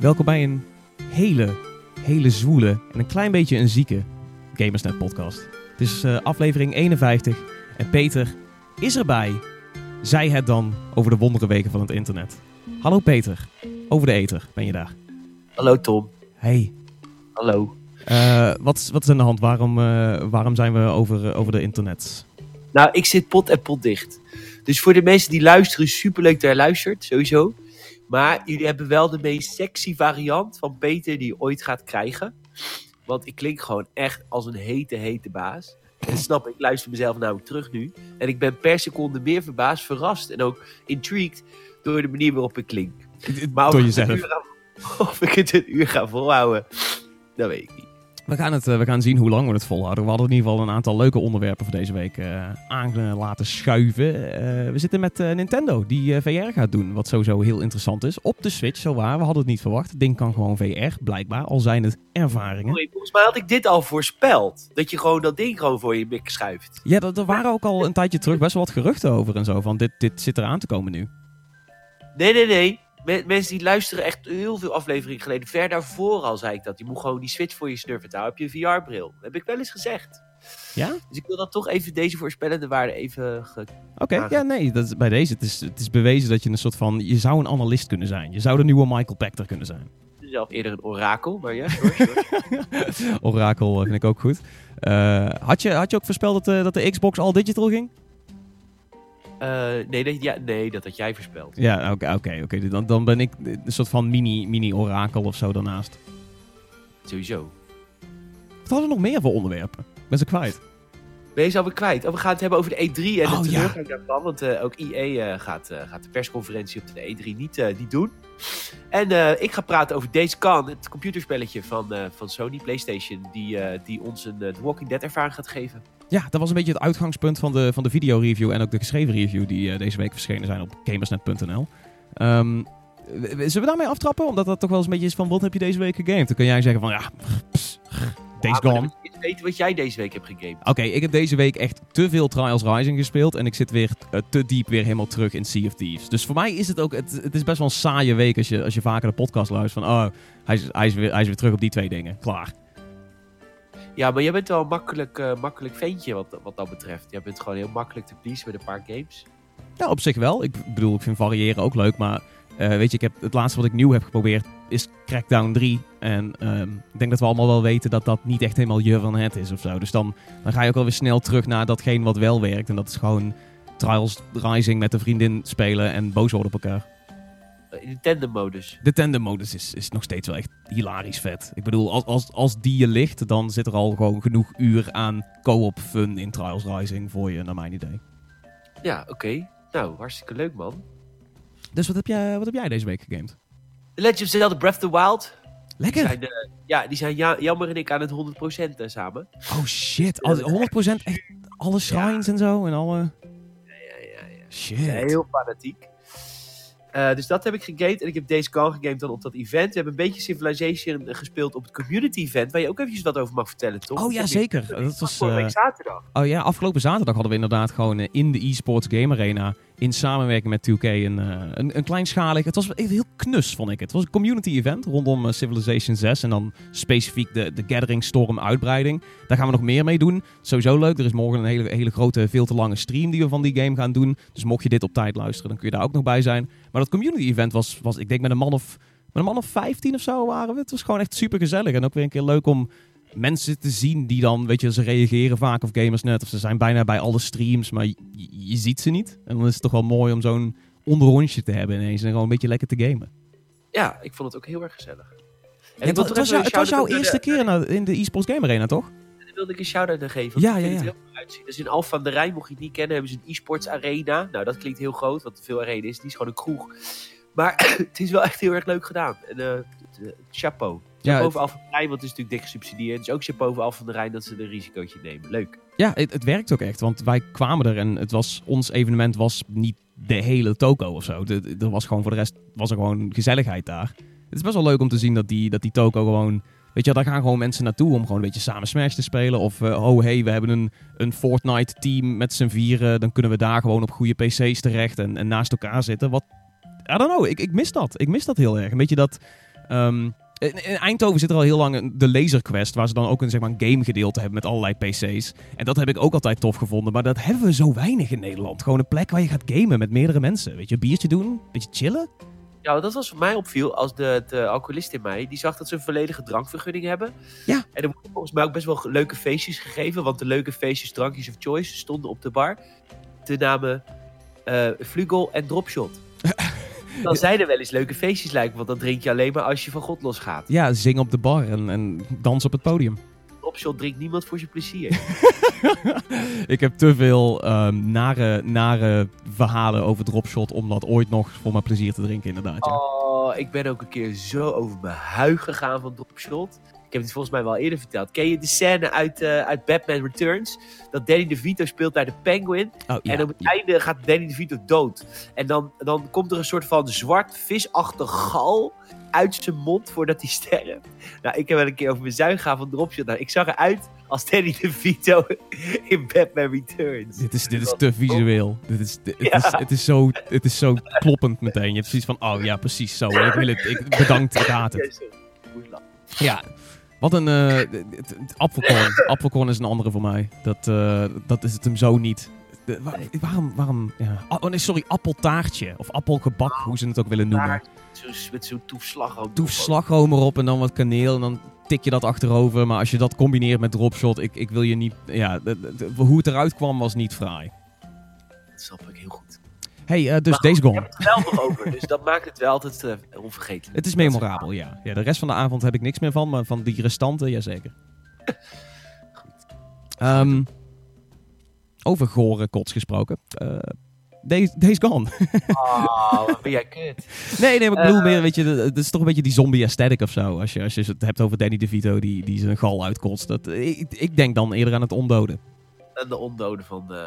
welkom. Bij een hele, hele zwoele en een klein beetje een zieke Gamersnet podcast. Het is uh, aflevering 51 en Peter is erbij. Zij het dan over de wondere weken van het internet. Hallo Peter, over de ether, ben je daar? Hallo Tom. Hey. Hallo. Uh, wat, wat is aan de hand? Waarom, uh, waarom zijn we over, over de internet? Nou, ik zit pot en pot dicht. Dus voor de mensen die luisteren, superleuk dat je luistert, sowieso. Maar jullie hebben wel de meest sexy variant van Peter die je ooit gaat krijgen. Want ik klink gewoon echt als een hete, hete baas. En snap, ik luister mezelf nou terug nu. En ik ben per seconde meer verbaasd, verrast en ook intrigued door de manier waarop ik klink. Maar door jezelf. of ik het een uur ga volhouden, dat weet ik niet. We gaan, het, we gaan zien hoe lang we het volhouden. We hadden in ieder geval een aantal leuke onderwerpen voor deze week uh, aan laten schuiven. Uh, we zitten met Nintendo, die VR gaat doen. Wat sowieso heel interessant is. Op de Switch, zo waar. We hadden het niet verwacht. Het ding kan gewoon VR, blijkbaar. Al zijn het ervaringen. Sorry, volgens mij had ik dit al voorspeld. Dat je gewoon dat ding gewoon voor je mik schuift. Ja, er waren ook al een tijdje terug best wel wat geruchten over en zo. Van dit, dit zit eraan te komen nu. Nee, nee, nee mensen die luisteren echt heel veel afleveringen geleden. Ver daarvoor al zei ik dat. Je moet gewoon die switch voor je snurfen houden. Heb je een VR-bril. Heb ik wel eens gezegd. Ja? Dus ik wil dat toch even deze voorspellende waarde even... Oké, ja nee, dat is, bij deze. Het is, het is bewezen dat je een soort van... Je zou een analist kunnen zijn. Je zou de nieuwe Michael Pachter kunnen zijn. Zelf eerder een orakel, maar ja. orakel vind ik ook goed. Uh, had, je, had je ook voorspeld dat, de, dat de Xbox al digital ging? Uh, nee, dat, ja, nee, dat had jij voorspeld. Ja, oké, oké, oké. Dan, dan ben ik een soort van mini, mini-orakel of zo daarnaast. Sowieso. Wat hadden we nog meer voor onderwerpen? Ben ze kwijt? Ben je ze alweer kwijt? Oh, we gaan het hebben over de E3 en oh, de teleurgang ja. daarvan. Want uh, ook EA uh, gaat, gaat de persconferentie op de E3 niet, niet doen. En ik ga praten over Days Gone, het computerspelletje van, van Sony PlayStation. Die, die ons een The Walking Dead ervaring gaat geven. Ja, dat was een beetje het uitgangspunt van de, van de videoreview en ook de geschreven review die uh, deze week verschenen zijn op gamersnet.nl. Um, zullen we daarmee aftrappen? Omdat dat toch wel eens een beetje is van wat heb je deze week gegamed? Dan kun jij zeggen van ja, pss, Days ja, Gone. Ik weten wat jij deze week hebt gegamed. Oké, okay, ik heb deze week echt te veel Trials Rising gespeeld en ik zit weer uh, te diep weer helemaal terug in Sea of Thieves. Dus voor mij is het ook, het, het is best wel een saaie week als je, als je vaker de podcast luistert van oh, hij is, hij, is weer, hij is weer terug op die twee dingen. Klaar. Ja, maar jij bent wel een makkelijk, uh, makkelijk ventje wat, wat dat betreft. Je bent gewoon heel makkelijk te pleasen met een paar games. Ja, op zich wel. Ik bedoel, ik vind variëren ook leuk. Maar uh, weet je, ik heb, het laatste wat ik nieuw heb geprobeerd is Crackdown 3. En um, ik denk dat we allemaal wel weten dat dat niet echt helemaal je van het is of zo. Dus dan, dan ga je ook alweer snel terug naar datgene wat wel werkt. En dat is gewoon Trials Rising met een vriendin spelen en boos worden op elkaar. In de tandem-modus. De tandem-modus is, is nog steeds wel echt hilarisch vet. Ik bedoel, als, als, als die je ligt, dan zit er al gewoon genoeg uur aan co-op fun in Trials Rising voor je, naar mijn idee. Ja, oké. Nou, hartstikke leuk, man. Dus wat heb jij, wat heb jij deze week gegamed? The Legend of Zelda Breath of the Wild. Lekker. Die zijn, uh, ja, die zijn ja, jammer en ik aan het 100% uh, samen. Oh shit, 100% echt alle shrines ja. en zo en alle... Ja, ja, ja. ja. Shit. Heel fanatiek. Uh, dus dat heb ik gegamed. En ik heb Days Gone gegamed dan op dat event. We hebben een beetje Civilization gespeeld op het community event. Waar je ook eventjes wat over mag vertellen, toch? Oh ja, zeker. Dat was vorige week zaterdag. Oh ja, afgelopen zaterdag hadden we inderdaad gewoon uh, in de eSports Game Arena. In samenwerking met 2K een, een, een kleinschalig. Het was even heel knus, vond ik. Het was een community event rondom Civilization 6. En dan specifiek de, de Gathering Storm uitbreiding. Daar gaan we nog meer mee doen. Sowieso leuk. Er is morgen een hele, hele grote, veel te lange stream die we van die game gaan doen. Dus mocht je dit op tijd luisteren, dan kun je daar ook nog bij zijn. Maar dat community event was, was ik denk met een man of, met een man of 15 of zo waren we. Het was gewoon echt super gezellig. En ook weer een keer leuk om mensen te zien die dan, weet je, ze reageren vaak op Gamersnet. Of ze zijn bijna bij alle streams, maar je, je ziet ze niet. En dan is het toch wel mooi om zo'n onderrondje te hebben ineens. En gewoon een beetje lekker te gamen. Ja, ik vond het ook heel erg gezellig. En ja, het, was, jou, het was jouw eerste de, keer naar, in de eSports Game Arena, toch? Wilde ik een shout-out aan geven. Ja, ja, ja. Het uitzien. Dus in Alphen van de Rijn, mocht je het niet kennen, hebben ze een e-sports arena. Nou, dat klinkt heel groot, wat veel arena is. Die is gewoon een kroeg. Maar het is wel echt heel erg leuk gedaan. En uh, chapeau. Ja, chapeau voor Al van der Rijn, want het is natuurlijk dik gesubsidieerd. Dus ook chapeau voor Al van der Rijn dat ze een risicootje nemen. Leuk. Ja, het, het, werkt ook echt. Want wij kwamen er en het was, ons evenement was niet de hele toko of zo. Er was gewoon voor de rest was er gewoon gezelligheid daar. Het is best wel leuk om te zien dat die, dat die toko gewoon... Weet je, daar gaan gewoon mensen naartoe om gewoon een beetje samen Smash te spelen. Of, uh, oh hey, we hebben een, een Fortnite-team met z'n vieren. Dan kunnen we daar gewoon op goede PC's terecht en, en naast elkaar zitten. Wat I don't know, ik, ik mis dat. Ik mis dat heel erg. Een beetje dat... ehm, in in Eindhoven zit er al heel lang de Laser Quest, waar ze dan ook een, zeg maar, een game gedeelte hebben met allerlei PC's. En dat heb ik ook altijd tof gevonden, maar dat hebben we zo weinig in Nederland. Gewoon een plek waar je gaat gamen met meerdere mensen. Weet je, een biertje doen, een beetje chillen. Ja, wat dat was voor mij opviel als de, de alcoholist in mij. Die zag dat ze een volledige drankvergunning hebben. Ja. En er worden volgens mij ook best wel leuke feestjes gegeven. Want de leuke feestjes, drankjes of choice, stonden op de bar. De namen eh Flugel en Dropshot. dan zijn er wel eens leuke feestjes lijken. Want dan drink je alleen maar als je van God losgaat. Ja, zing op de bar en, en dans op het podium. Dropshot drinkt niemand voor zijn plezier. ik heb te veel ehm, nare, nare verhalen over Dropshot om dat ooit nog voor mijn plezier te drinken, inderdaad. Ja. Oh, ik ben ook een keer zo over mijn huig gegaan van Dropshot. Ik heb het volgens mij wel eerder verteld. Ken je de scène uit, eh, uit Batman Returns? Dat Danny DeVito speelt naar de Penguin. Oh, ja, en op het ja. einde gaat Danny DeVito dood. En dan, dan komt er een soort van zwart visachtig gal uit zijn mond voordat hij sterft. Nou, ik heb wel een keer over mijn zuin gegaan van Dropshot. Nou, ik zag eruit als Danny DeVito in Batman Returns. Dit is, dit is te visueel. Dit is, dit- het, is, het, is zo, het is zo kloppend meteen. Je hebt zoiets van, oh ja, precies zo. Ik wil het. Ik, bedankt, ik haat het. Ja, Wat een... eh, het- het- Appelkorn. Appelkorn is een andere voor mij. Dat, eh, dat is het hem zo niet. De- waarom... waarom ja. Oh nee, sorry. Appeltaartje. Of appelgebak, hoe ze het ook willen noemen. Met zo'n toefslag. ook. Doe slagroom erop en dan wat kaneel en dan tik je dat achterover. Maar als je dat combineert met dropshot, ik, ik wil je niet... Ja, de- de- de- hoe het eruit kwam was niet fraai. Dat snap ik heel goed. Hey, eh, dus Days goed, Gone. Ik heb het wel nog over, dus dat maakt het wel altijd eh, onvergetelijk. Het is memorabel, ja. ja. De rest van de avond heb ik niks meer van, maar van die restanten, jazeker. Ehm over gore kots gesproken. Days, Days Gone. Oh, wat ben jij kut. nee, nee, maar ik bedoel meer, weet je, het is toch een beetje die zombie aesthetic of zo. Als je, als je het hebt over Danny DeVito die, die zijn gal uitkotst. Dat, ik, ik denk dan eerder aan het ondoden. En de ondoden van, eh,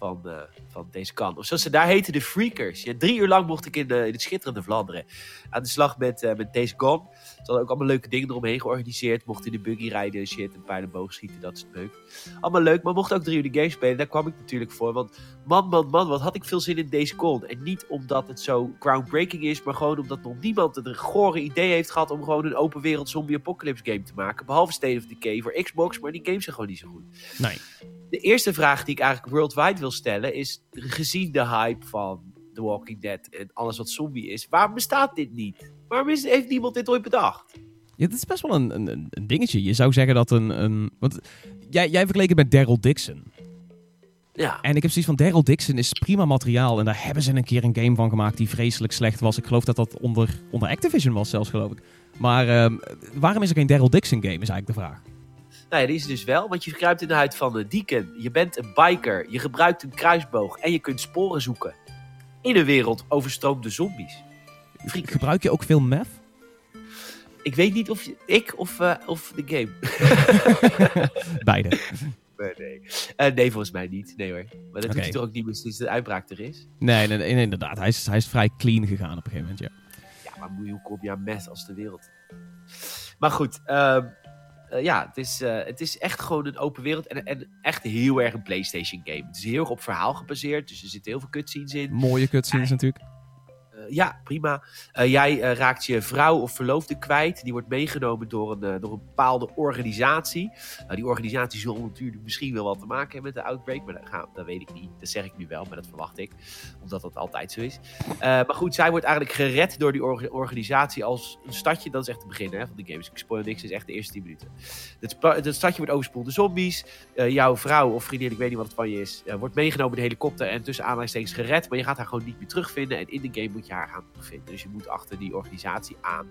van, eh, van deze kant. Of zoals ze daar heten, de Freakers. Drie uur lang mocht ik in, de, in het schitterende Vlaanderen aan de slag met, eh met Days Gone. Ze hadden ook allemaal leuke dingen eromheen georganiseerd. Mocht in de buggy rijden, shit, een boog schieten, dat is leuk. Allemaal leuk, maar mocht ook drie uur de game spelen. Daar kwam ik natuurlijk voor. Want man, man, man, wat had ik veel zin in Days Gone. En niet omdat het zo groundbreaking is, maar gewoon omdat nog niemand het een gore idee heeft gehad om gewoon een open wereld zombie apocalypse game te maken. Behalve State of Decay voor Xbox, maar die games zijn gewoon niet zo goed. Nee. De eerste vraag die ik eigenlijk worldwide wil stellen is: gezien de hype van The Walking Dead en alles wat zombie is, waarom bestaat dit niet? Waarom is, heeft niemand dit ooit bedacht? Ja, dit is best wel een, een, een dingetje. Je zou zeggen dat een... een want jij, jij vergeleek het met Daryl Dixon. Ja, En ik heb zoiets van, Daryl Dixon is prima materiaal. En daar hebben ze een keer een game van gemaakt die vreselijk slecht was. Ik geloof dat dat onder, onder Activision was zelfs, geloof ik. Maar ehm, waarom is er geen Daryl Dixon game, is eigenlijk de vraag. Nou ja, die is dus wel, want je kruipt in de huid van een Deacon. Je bent een biker, je gebruikt een kruisboog en je kunt sporen zoeken. In een wereld overstroomde zombies. Freakers. Gebruik je ook veel meth? Ik weet niet of je- ik of, eh, of de game. Beide. Nee. Eh, nee, volgens mij niet. Nee hoor. Maar dat doet Oké. hij toch ook niet meer sinds de uitbraak er is? Nee, nee, nee, inderdaad. Hij is, hij is vrij clean gegaan op een gegeven moment, ja. Ja, maar hoe kom je aan meth als de wereld? Maar goed, ehm, eh, ja, het is, eh, het is echt gewoon een open wereld en, en echt heel erg een PlayStation game. Het is heel erg op verhaal gebaseerd, dus er zitten heel veel cutscenes in. Mooie cutscenes natuurlijk. Eh, ja, prima. Eh, jij eh, raakt je vrouw of verloofde kwijt. Die wordt meegenomen door een, door een bepaalde organisatie. Nou, die organisatie zal natuurlijk misschien wel wat te maken hebben met de outbreak. Maar dat, gaan, dat weet ik niet. Dat zeg ik nu wel, maar dat verwacht ik. Omdat dat altijd zo is. Maar goed, zij wordt eigenlijk gered door die orga- organisatie als een stadje. Dat is echt het begin hè, van de game. Dus ik spoil niks, het is echt de eerste 10 minuten. Het, stadje wordt overspoeld door zombies. Jouw vrouw of vriendin, ik weet niet wat het van je is, wordt meegenomen in de helikopter en tussen aanhalingstekens gered. Maar je gaat haar gewoon niet meer terugvinden. En in de game moet je haar gaan terugvinden. Dus je moet achter die organisatie aan.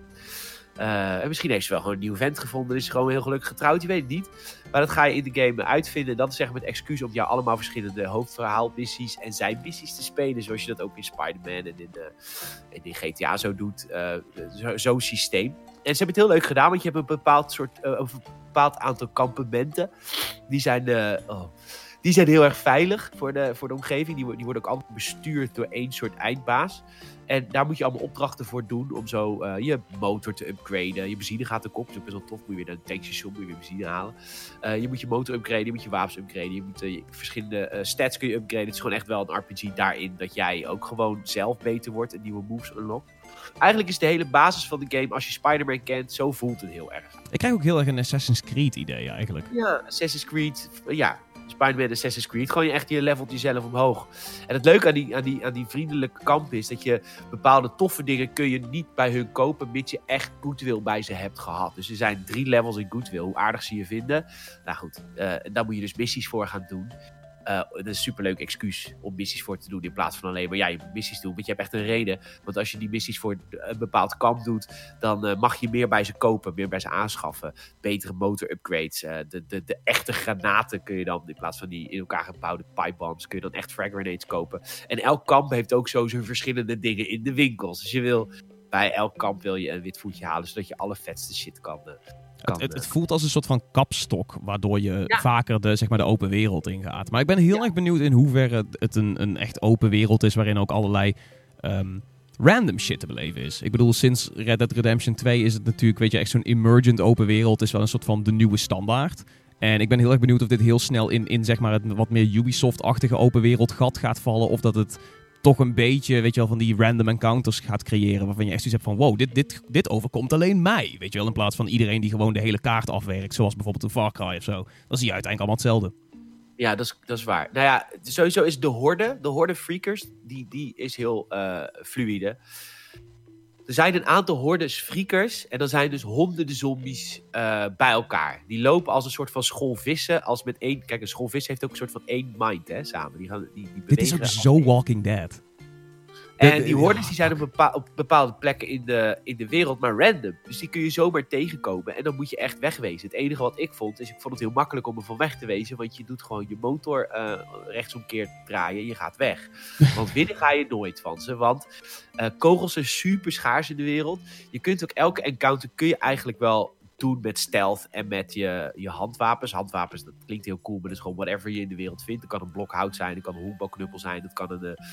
Eh, en misschien heeft ze wel gewoon een nieuw vent gevonden. Is gewoon heel gelukkig getrouwd, je weet het niet. Maar dat ga je in de game uitvinden. En dat is zeg maar het excuus om jou allemaal verschillende hoofdverhaalmissies en zijn missies te spelen. Zoals je dat ook in Spider-Man en in, eh, in GTA zo doet. Eh, zo- Zo'n systeem. En ze hebben het heel leuk gedaan, want je hebt een bepaald soort, een bepaald aantal kampementen. Die zijn, oh, Die zijn heel erg veilig voor de, voor de omgeving. Die, die worden ook altijd bestuurd door één soort eindbaas. En daar moet je allemaal opdrachten voor doen om zo eh, je motor te upgraden. Je benzine gaat de kop, dat is best wel tof. Moet je weer naar een tankstation, moet je weer benzine halen. Eh, je moet je motor upgraden, je moet je wapens upgraden. Je moet eh, je verschillende stats kun je upgraden. Het is gewoon echt wel een RPG daarin dat jij ook gewoon zelf beter wordt en nieuwe moves unlockt. Eigenlijk is de hele basis van de game, als je Spider-Man kent, zo voelt het heel erg. Ik krijg ook heel erg een Assassin's Creed idee eigenlijk. Ja, Assassin's Creed. Ja, Spider-Man Assassin's Creed. Gewoon je echt, je levelt jezelf omhoog. En het leuke aan die, aan, die, aan die vriendelijke kamp is dat je bepaalde toffe dingen kun je niet bij hun kopen, mits je echt goodwill bij ze hebt gehad. Dus er zijn drie levels in goodwill, hoe aardig ze je vinden. Nou goed, eh daar moet je dus missies voor gaan doen. Eh, een superleuk excuus om missies voor te doen in plaats van alleen maar ja, je moet missies doen. Want je hebt echt een reden. Want als je die missies voor een bepaald kamp doet, dan eh, mag je meer bij ze kopen, meer bij ze aanschaffen betere motor upgrades. eh, de, de, de echte granaten kun je dan, in plaats van die in elkaar gebouwde pipe bombs, kun je dan echt frag grenades kopen. En elk kamp heeft ook zo zijn verschillende dingen in de winkels. Dus je wil, bij elk kamp wil je een wit voetje halen, zodat je alle vetste shit kan. Het, het, het eh. voelt als een soort van kapstok, waardoor je Ja. vaker de, zeg maar, de open wereld ingaat. Maar ik ben heel Ja. erg benieuwd in hoeverre het een, een echt open wereld is, waarin ook allerlei ehm, random shit te beleven is. Ik bedoel, sinds Red Dead Redemption 2 is het natuurlijk, weet je, echt zo'n emergent open wereld. is wel een soort van de nieuwe standaard. En ik ben heel erg benieuwd of dit heel snel in, in zeg maar, het wat meer Ubisoft-achtige open wereld gat gaat vallen. Of dat het toch een beetje, weet je wel, van die random encounters gaat creëren. Waarvan je echt zoiets hebt van, wow, dit, dit, dit overkomt alleen mij. Weet je wel, in plaats van iedereen die gewoon de hele kaart afwerkt. Zoals bijvoorbeeld een Far Cry of zo. Dan zie je uiteindelijk allemaal hetzelfde. Ja, dat is, dat is waar. Nou ja, sowieso is de horde, de horde freakers, die, die is heel eh, fluïde. Er zijn een aantal hordes freakers en dan zijn dus honderden zombies eh, bij elkaar. Die lopen als een soort van school vissen, als met één... Kijk, een school vissen heeft ook een soort van één mind, hè, samen. Die gaan, die, die Dit is ook zo Walking Dead. En die hordes die zijn op, bepa- op bepaalde plekken in de, in de wereld maar random. Dus die kun je zomaar tegenkomen. En dan moet je echt wegwezen. Het enige wat ik vond, is ik vond het heel makkelijk om er van weg te wezen. Want je doet gewoon je motor eh rechtsomkeer draaien. Je gaat weg. Want winnen ga je nooit van ze. Want eh, kogels zijn super schaars in de wereld. Je kunt ook elke encounter kun je eigenlijk wel doen met stealth en met je, je handwapens. Handwapens, dat klinkt heel cool, maar dat is gewoon whatever je in de wereld vindt. Dat kan een blok hout zijn, dat kan een honkbalknuppel zijn, dat kan een, eh,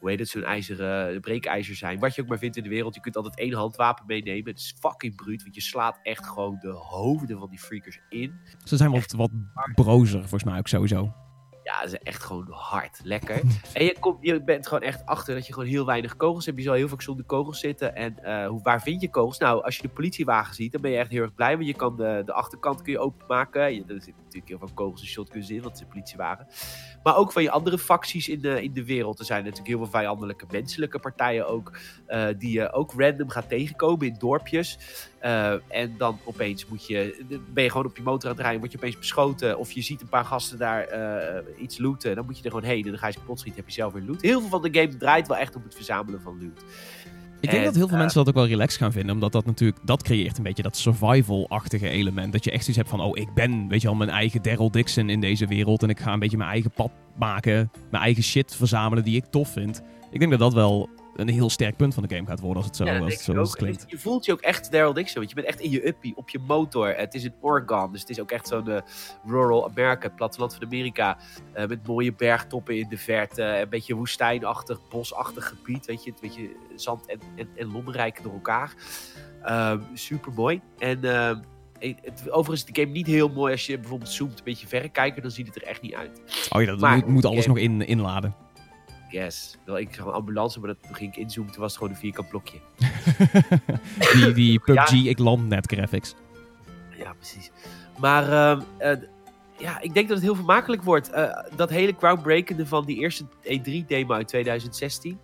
hoe heet het, zo'n ijzeren breekijzer zijn. Wat je ook maar vindt in de wereld, je kunt altijd één handwapen meenemen. Het is fucking bruut, want je slaat echt gewoon de hoofden van die freakers in. Ze zijn wat, wat brozer, volgens mij ook sowieso. Ja, ze zijn echt gewoon hard, lekker. en je, komt, je bent gewoon echt achter dat je gewoon heel weinig kogels hebt. Je zal heel vaak zonder kogels zitten. En hoe, waar vind je kogels? Nou, als je de politiewagen ziet, dan ben je echt heel erg blij. Want je kan de, de achterkant kun je openmaken. Je, er zitten natuurlijk heel veel kogels en shotguns in, want het is een politiewagen. Maar ook van je andere facties in de, in de wereld. Er zijn natuurlijk heel veel vijandelijke menselijke partijen ook. eh, die je ook random gaat tegenkomen in dorpjes. Eh, en dan opeens moet je, ben je gewoon op je motor aan het rijden, word je opeens beschoten. Of je ziet een paar gasten daar eh, iets looten. Dan moet je er gewoon heen en dan ga je ze kapot schieten, heb je zelf weer loot. Heel veel van de game draait wel echt op het verzamelen van loot. Ik denk En, dat heel veel eh, mensen dat ook wel relaxed gaan vinden. Omdat dat natuurlijk, dat creëert een beetje dat survival-achtige element. Dat je echt zoiets hebt van, oh, ik ben, weet je wel, mijn eigen Daryl Dixon in deze wereld. En ik ga een beetje mijn eigen pad maken. Mijn eigen shit verzamelen die ik tof vind. Ik denk dat dat wel een heel sterk punt van de game gaat worden als het zo, Ja, als het, zo als het klinkt. Je voelt je ook echt Daryl Dixon, want je bent echt in je uppie, op je motor. Het is in Oregon, dus het is ook echt zo'n eh, rural America, het platteland van Amerika. eh, met mooie bergtoppen in de verte, een beetje woestijnachtig, bosachtig gebied, weet je. Een beetje zand en, en, en lommerrijk door elkaar. super mooi. En ehm, het, overigens is de game niet heel mooi als je bijvoorbeeld zoomt een beetje verrekijker, dan ziet het er echt niet uit. Oh ja, dat Maar- moet, moet alles nog in, inladen. Wel, ik zag een ambulance, maar dat, toen ging ik inzoomen, toen was het gewoon een vierkant blokje. die die Ja. PUBG, ik land net graphics. Ja, precies. Maar ehm, eh, ja, ik denk dat het heel vermakelijk wordt. Eh, dat hele groundbreakende van die eerste E3-demo uit 2016.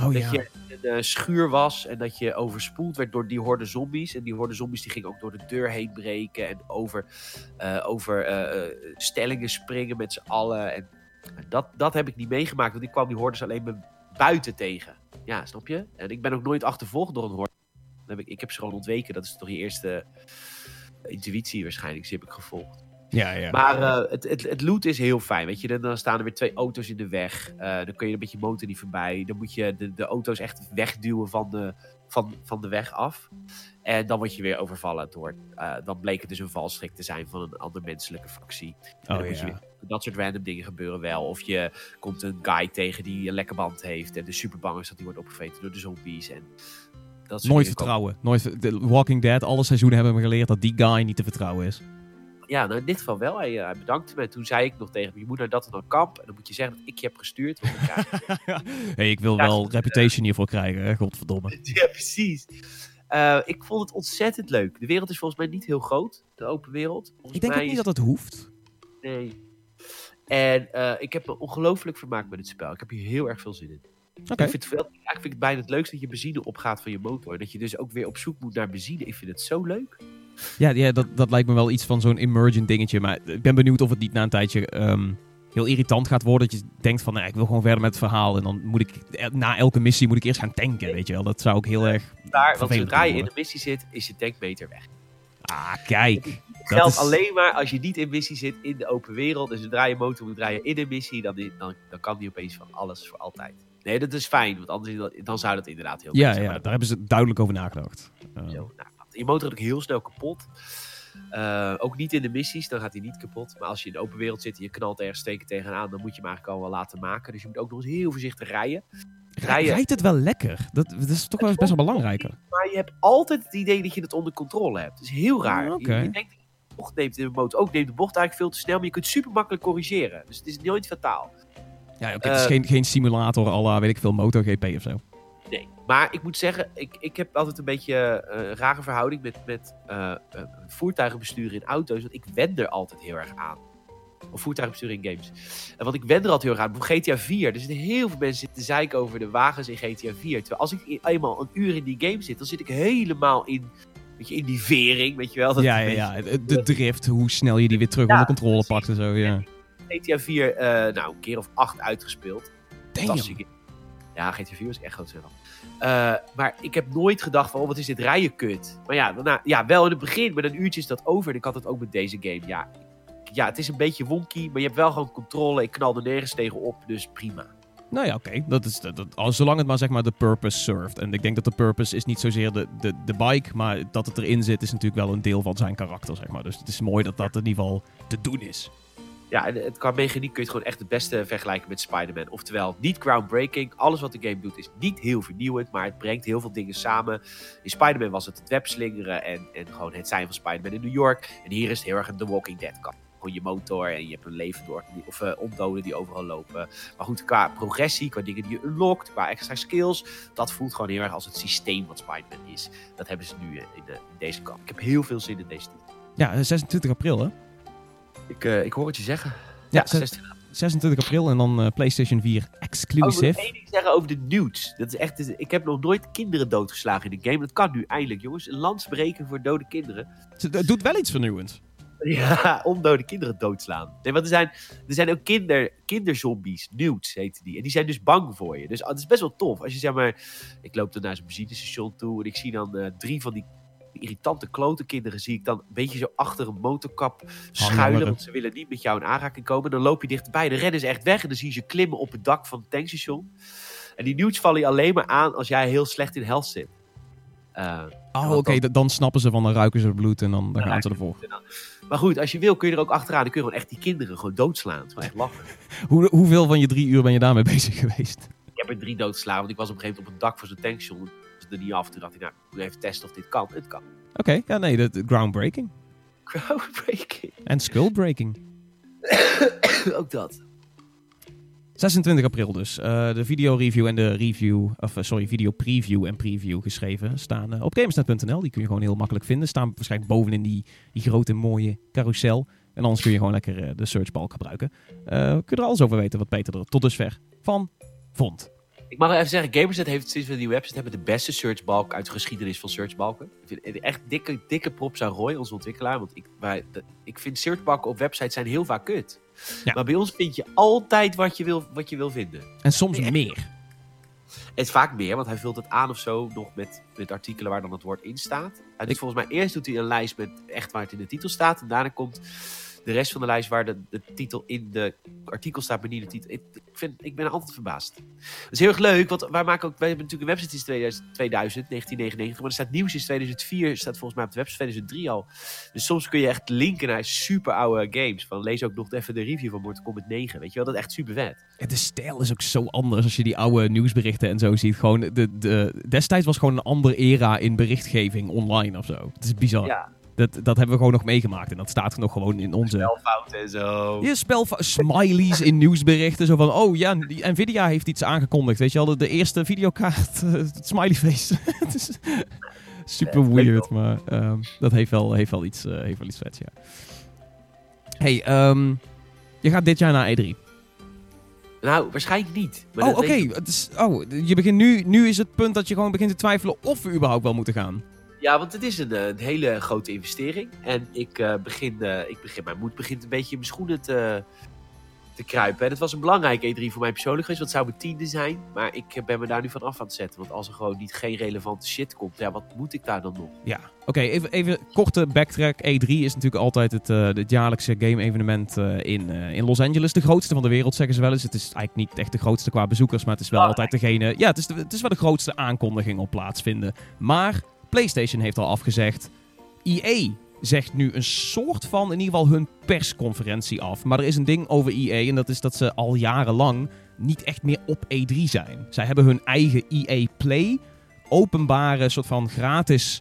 Oh dat je in een eh, schuur was en dat je overspoeld werd door die horde zombies. En die horde zombies die gingen ook door de deur heen breken. En over, over stellingen springen met z'n allen. En dat, dat heb ik niet meegemaakt, want ik kwam die hordes alleen maar buiten tegen. Ja, snap je? En ik ben ook nooit achtervolgd door een horde. Heb ik, ik heb ze gewoon ontweken. Dat is toch je eerste intuïtie waarschijnlijk. Die heb ik gevolgd. Ja, ja. Maar eh, het, het, het loot is heel fijn. Weet je, dan, dan staan er weer twee auto's in de weg. Eh, dan kun je een beetje motor niet voorbij. Dan moet je de, de auto's echt wegduwen van de, van, van de weg af. En dan word je weer overvallen door. eh, dan bleek het dus een valstrik te zijn van een andere menselijke. En dan oh je ja. dat soort random dingen gebeuren wel. Of je komt een guy tegen die een lekke band heeft. En de super bang is dat hij wordt opgeveten door de zombies. En dat Nooit vertrouwen. Nooit, de Walking Dead, alle seizoenen hebben me geleerd dat die guy niet te vertrouwen is. Ja, nou in dit geval wel. Hij, eh, hij bedankte me. Toen zei ik nog tegen moet naar dat en dan kamp. En dan moet je zeggen dat ik je heb gestuurd. Want je- hey, ik wil Ja, wel reputation hiervoor krijgen, hè, godverdomme. ja, precies. Eh, ik vond het ontzettend leuk. De wereld is volgens mij niet heel groot. De open wereld. Volgens Ik denk ook niet is- dat het hoeft. Nee. En eh, ik heb me ongelooflijk vermaakt met het spel. Ik heb hier heel erg veel zin in. Ik vind het, vind ik het bijna het leukste dat je benzine opgaat van je motor. Dat je dus ook weer op zoek moet naar benzine. Ik vind het zo leuk. Ja, ja dat, dat lijkt me wel iets van zo'n emergent dingetje. Maar ik ben benieuwd of het niet na een tijdje ehm, heel irritant gaat worden. Dat je denkt van, nou, ik wil gewoon verder met het verhaal. En dan moet ik, eh, na elke missie moet ik eerst gaan tanken, weet je wel. Dat zou ook heel erg... Daar, want zodra je in de missie zit, is je tankmeter weg. Ah, kijk. Het Dat geldt is- alleen maar als je niet in missie zit in de open wereld. En zodra je motor moet draaien in een missie, dan, dan, dan kan die opeens van alles voor altijd. Nee, dat is fijn, want anders dan zou dat inderdaad heel Ja, zijn. ja, daar hebben ze duidelijk over nagedacht. Zo, nou, je motor gaat ook heel snel kapot. Eh, ook niet in de missies, dan gaat hij niet kapot. Maar als je in de open wereld zit en je knalt ergens steken tegenaan, dan moet je hem eigenlijk al wel laten maken. Dus je moet ook nog eens heel voorzichtig rijden. Rijden. Rijdt het wel lekker? Dat, dat is toch wel best wel belangrijker. Maar je hebt altijd het idee dat je het onder controle hebt. Het is heel raar. Ah, oké. je, je denkt dat je de bocht neemt in de motor. Ook neemt de bocht eigenlijk veel te snel, maar je kunt super makkelijk corrigeren. Dus het is nooit fataal. Ja, oké, het is Eh, geen, geen simulator à la, weet ik veel, MotoGP of zo. Nee. Maar ik moet zeggen, ik, ik heb altijd een beetje eh, een rare verhouding met, met voertuigenbesturen in auto's. Want ik wen er altijd heel erg aan. Of voertuigenbesturen in games. En want ik wen er altijd heel erg aan. Bijvoorbeeld GTA 4. Er zitten heel veel mensen te zeiken over de wagens in GTA 4. Terwijl als ik eenmaal een uur in die game zit, dan zit ik helemaal in, je, in die vering. Weet je wel? Dat Ja, ja, ja. De, drift, hoe snel je die weer terug Ja, onder controle precies. pakt en zo, ja. GTA 4, eh, nou, een keer of acht uitgespeeld. Game. Ja, GTA 4 was echt groot zeggen. Eh maar ik heb nooit gedacht van, oh, wat is dit rijden kut. Maar ja, daarna, ja, wel in het begin, maar een uurtje is dat over. En ik had het ook met deze game. Ja, ja, het is een beetje wonky, maar je hebt wel gewoon controle. Ik knal er nergens tegen op, dus prima. Nou ja, oké. Dat is, dat, zolang het maar zeg maar de purpose served. En ik denk dat de purpose is niet zozeer de, de, de bike, maar dat het erin zit is natuurlijk wel een deel van zijn karakter, zeg maar. Dus het is mooi dat dat in ieder geval te doen is. Ja, en het, qua mechaniek kun je het gewoon echt het beste vergelijken met Spider-Man. Oftewel, niet groundbreaking. Alles wat de game doet is niet heel vernieuwend, maar het brengt heel veel dingen samen. In Spider-Man was het het webslingeren en, en gewoon het zijn van Spider-Man in New York. En hier is het heel erg The Walking Dead kant. Gewoon je motor en je hebt een leven door, of eh ondoden die overal lopen. Maar goed, qua progressie, qua dingen die je unlockt, qua extra skills, dat voelt gewoon heel erg als het systeem wat Spider-Man is. Dat hebben ze nu eh, in, de, in deze kant. Ik heb heel veel zin in deze titel. Ja, eh, 26 april, hè? Ik, eh, ik hoor het je zeggen. Ja, Ja, zes- 16 26 april en dan eh, PlayStation 4 Oh, ik nog één ding zeggen over de nudes. Dat is echt, ik heb nog nooit kinderen doodgeslagen in de game. Dat kan nu eindelijk, jongens. Een lans breken voor dode kinderen. Het doet wel iets vernieuwends. Ja, om dode kinderen doodslaan. Nee, want er zijn, er zijn ook kinder, kinderzombies, nudes heten die. En die zijn dus bang voor je. Dus ah, het is best wel tof. Als je zeg maar, ik loop dan naar zo'n benzinestation toe en ik zie dan eh, drie van die irritante klote kinderen zie ik dan een beetje zo achter een motorkap schuilen. Hangeren. Want ze willen niet met jou in aanraking komen. Dan loop je dichterbij, dan rennen ze echt weg en dan zie je ze klimmen op het dak van het tankstation. En die nudes vallen je alleen maar aan als jij heel slecht in health zit. Eh, Oh, oké, dan- dan snappen ze van, dan ruiken ze het bloed en dan, dan gaan ze ervoor. maar goed, als je wil kun je er ook achteraan. Dan kun je gewoon echt die kinderen gewoon doodslaan. Het is echt lachen. Hoe, hoeveel van je drie uur ben je daarmee bezig geweest? Ik heb er drie doodgeslagen, want ik was op een gegeven moment op het dak van zo'n tankstation. Er niet af. Toen dacht ik, nou, ik moet even testen of dit kan. Het kan. Oké, ja, nee, dat, groundbreaking. Groundbreaking. En skullbreaking. ook dat. 26 april dus. Eh, de video review en de review, of eh, sorry, video preview en preview geschreven staan eh, op gamersnet.nl. Die kun je gewoon heel makkelijk vinden. Staan waarschijnlijk bovenin die, die grote mooie carousel. En anders kun je gewoon lekker de searchbalk gebruiken. Kun je er alles over weten wat Peter er tot dusver van vond. Ik mag wel even zeggen, Gamerset heeft sinds we die website hebben de beste searchbalk uit de geschiedenis van searchbalken. Ik vind het echt dikke, dikke props aan Roy, onze ontwikkelaar. Want ik, wij, de- ik vind searchbalken op websites zijn heel vaak kut. Ja. Maar bij ons vind je altijd wat je wil, wat je wil vinden. En soms Nee, meer. Het is vaak meer, want hij vult het aan of zo nog met, met artikelen waar dan het woord in staat. Hij doet Ik- volgens mij eerst doet hij een lijst met echt waar het in de titel staat. En daarna komt de rest van de lijst waar de, de titel in de artikel staat, maar niet de titel. Ik, vind, ik ben altijd verbaasd. Dat is heel erg leuk, want wij maken ook, wij hebben natuurlijk een website sinds 2000, 2000 1999, maar er staat nieuws sinds 2004, staat volgens mij op de website 2003 al. Dus soms kun je echt linken naar super oude games. Van lees ook nog even de review van Mortal Kombat 9, weet je wel, dat is echt super vet. Ja, de stijl is ook zo anders als je die oude nieuwsberichten en zo ziet. Gewoon de, de, destijds was gewoon een andere era in berichtgeving online of zo. Het is bizar. Ja, Dat, dat hebben we gewoon nog meegemaakt en dat staat nog gewoon in onze... spelfouten en zo. Ja, spel smileys in nieuwsberichten. Zo van, oh ja, die Nvidia heeft iets aangekondigd. Weet je wel, de, de eerste videokaart, eh, het smiley face. Het is super weird, maar ehm, dat heeft wel, heeft, wel iets, eh, heeft wel iets vets, ja. Hey, ehm, je gaat dit jaar naar E3. Nou, waarschijnlijk niet. Maar oh, oké. Oh, je begint nu, nu is het punt dat je gewoon begint te twijfelen of we überhaupt wel moeten gaan. Ja, want het is een, eh, een hele grote investering. En ik, eh, begin, eh, ik begin, mijn moed begint een beetje in mijn schoenen te, te kruipen. En het was een belangrijke E3 voor mij persoonlijk geweest, want het zou mijn tiende zijn. Maar ik ben me daar nu van af aan het zetten. Want als er gewoon niet geen relevante shit komt, ja, wat moet ik daar dan nog? Ja, oké, even, even korte backtrack. E3 is natuurlijk altijd het, het jaarlijkse game-evenement in, in Los Angeles. De grootste van de wereld, zeggen ze wel eens. Het is eigenlijk niet echt de grootste qua bezoekers, maar het is wel Belangrijk. altijd degene... Ja, het is, de, het is wel de grootste aankondiging op plaatsvinden. Maar PlayStation heeft al afgezegd. EA zegt nu een soort van, in ieder geval hun persconferentie af. Maar er is een ding over EA en dat is dat ze al jarenlang niet echt meer op E3 zijn. Zij hebben hun eigen EA Play, openbare soort van gratis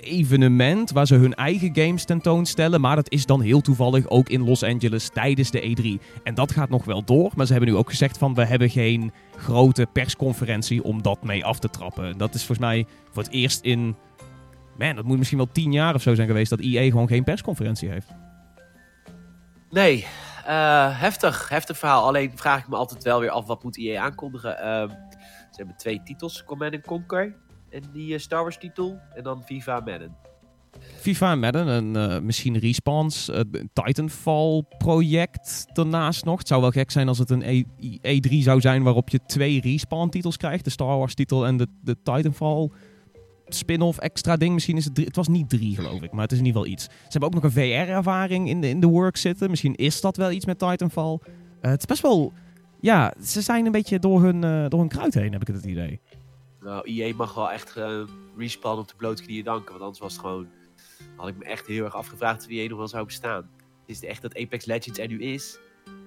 evenement waar ze hun eigen games tentoonstellen. Maar dat is dan heel toevallig ook in Los Angeles tijdens de E3. En dat gaat nog wel door. Maar ze hebben nu ook gezegd van we hebben geen grote persconferentie om dat mee af te trappen. Dat is volgens mij voor het eerst in... Man, dat moet misschien wel tien jaar of zo zijn geweest dat EA gewoon geen persconferentie heeft. Nee, eh, heftig. Heftig verhaal. Alleen vraag ik me altijd wel weer af, wat moet EA aankondigen? Ehm, ze hebben twee titels, Command Conquer. En die eh, Star Wars titel. En dan FIFA en Madden. FIFA en Madden en eh, misschien Respawns, een Titanfall project daarnaast nog. Het zou wel gek zijn als het een E- E3 zou zijn waarop je twee Respawn titels krijgt. De Star Wars titel en de, de Titanfall spin-off extra ding. Misschien is het drie, het was niet drie geloof ik, maar het is in ieder geval iets. Ze hebben ook nog een VR-ervaring in de, in de work zitten. Misschien is dat wel iets met Titanfall. Het is best wel, ja, ze zijn een beetje door hun, door hun kruid heen heb ik het idee. Nou, EA mag wel echt eh, respawn op de blote knieën danken. Want anders was het gewoon... Had ik me echt heel erg afgevraagd of EA nog wel zou bestaan. Het is echt dat Apex Legends er nu is.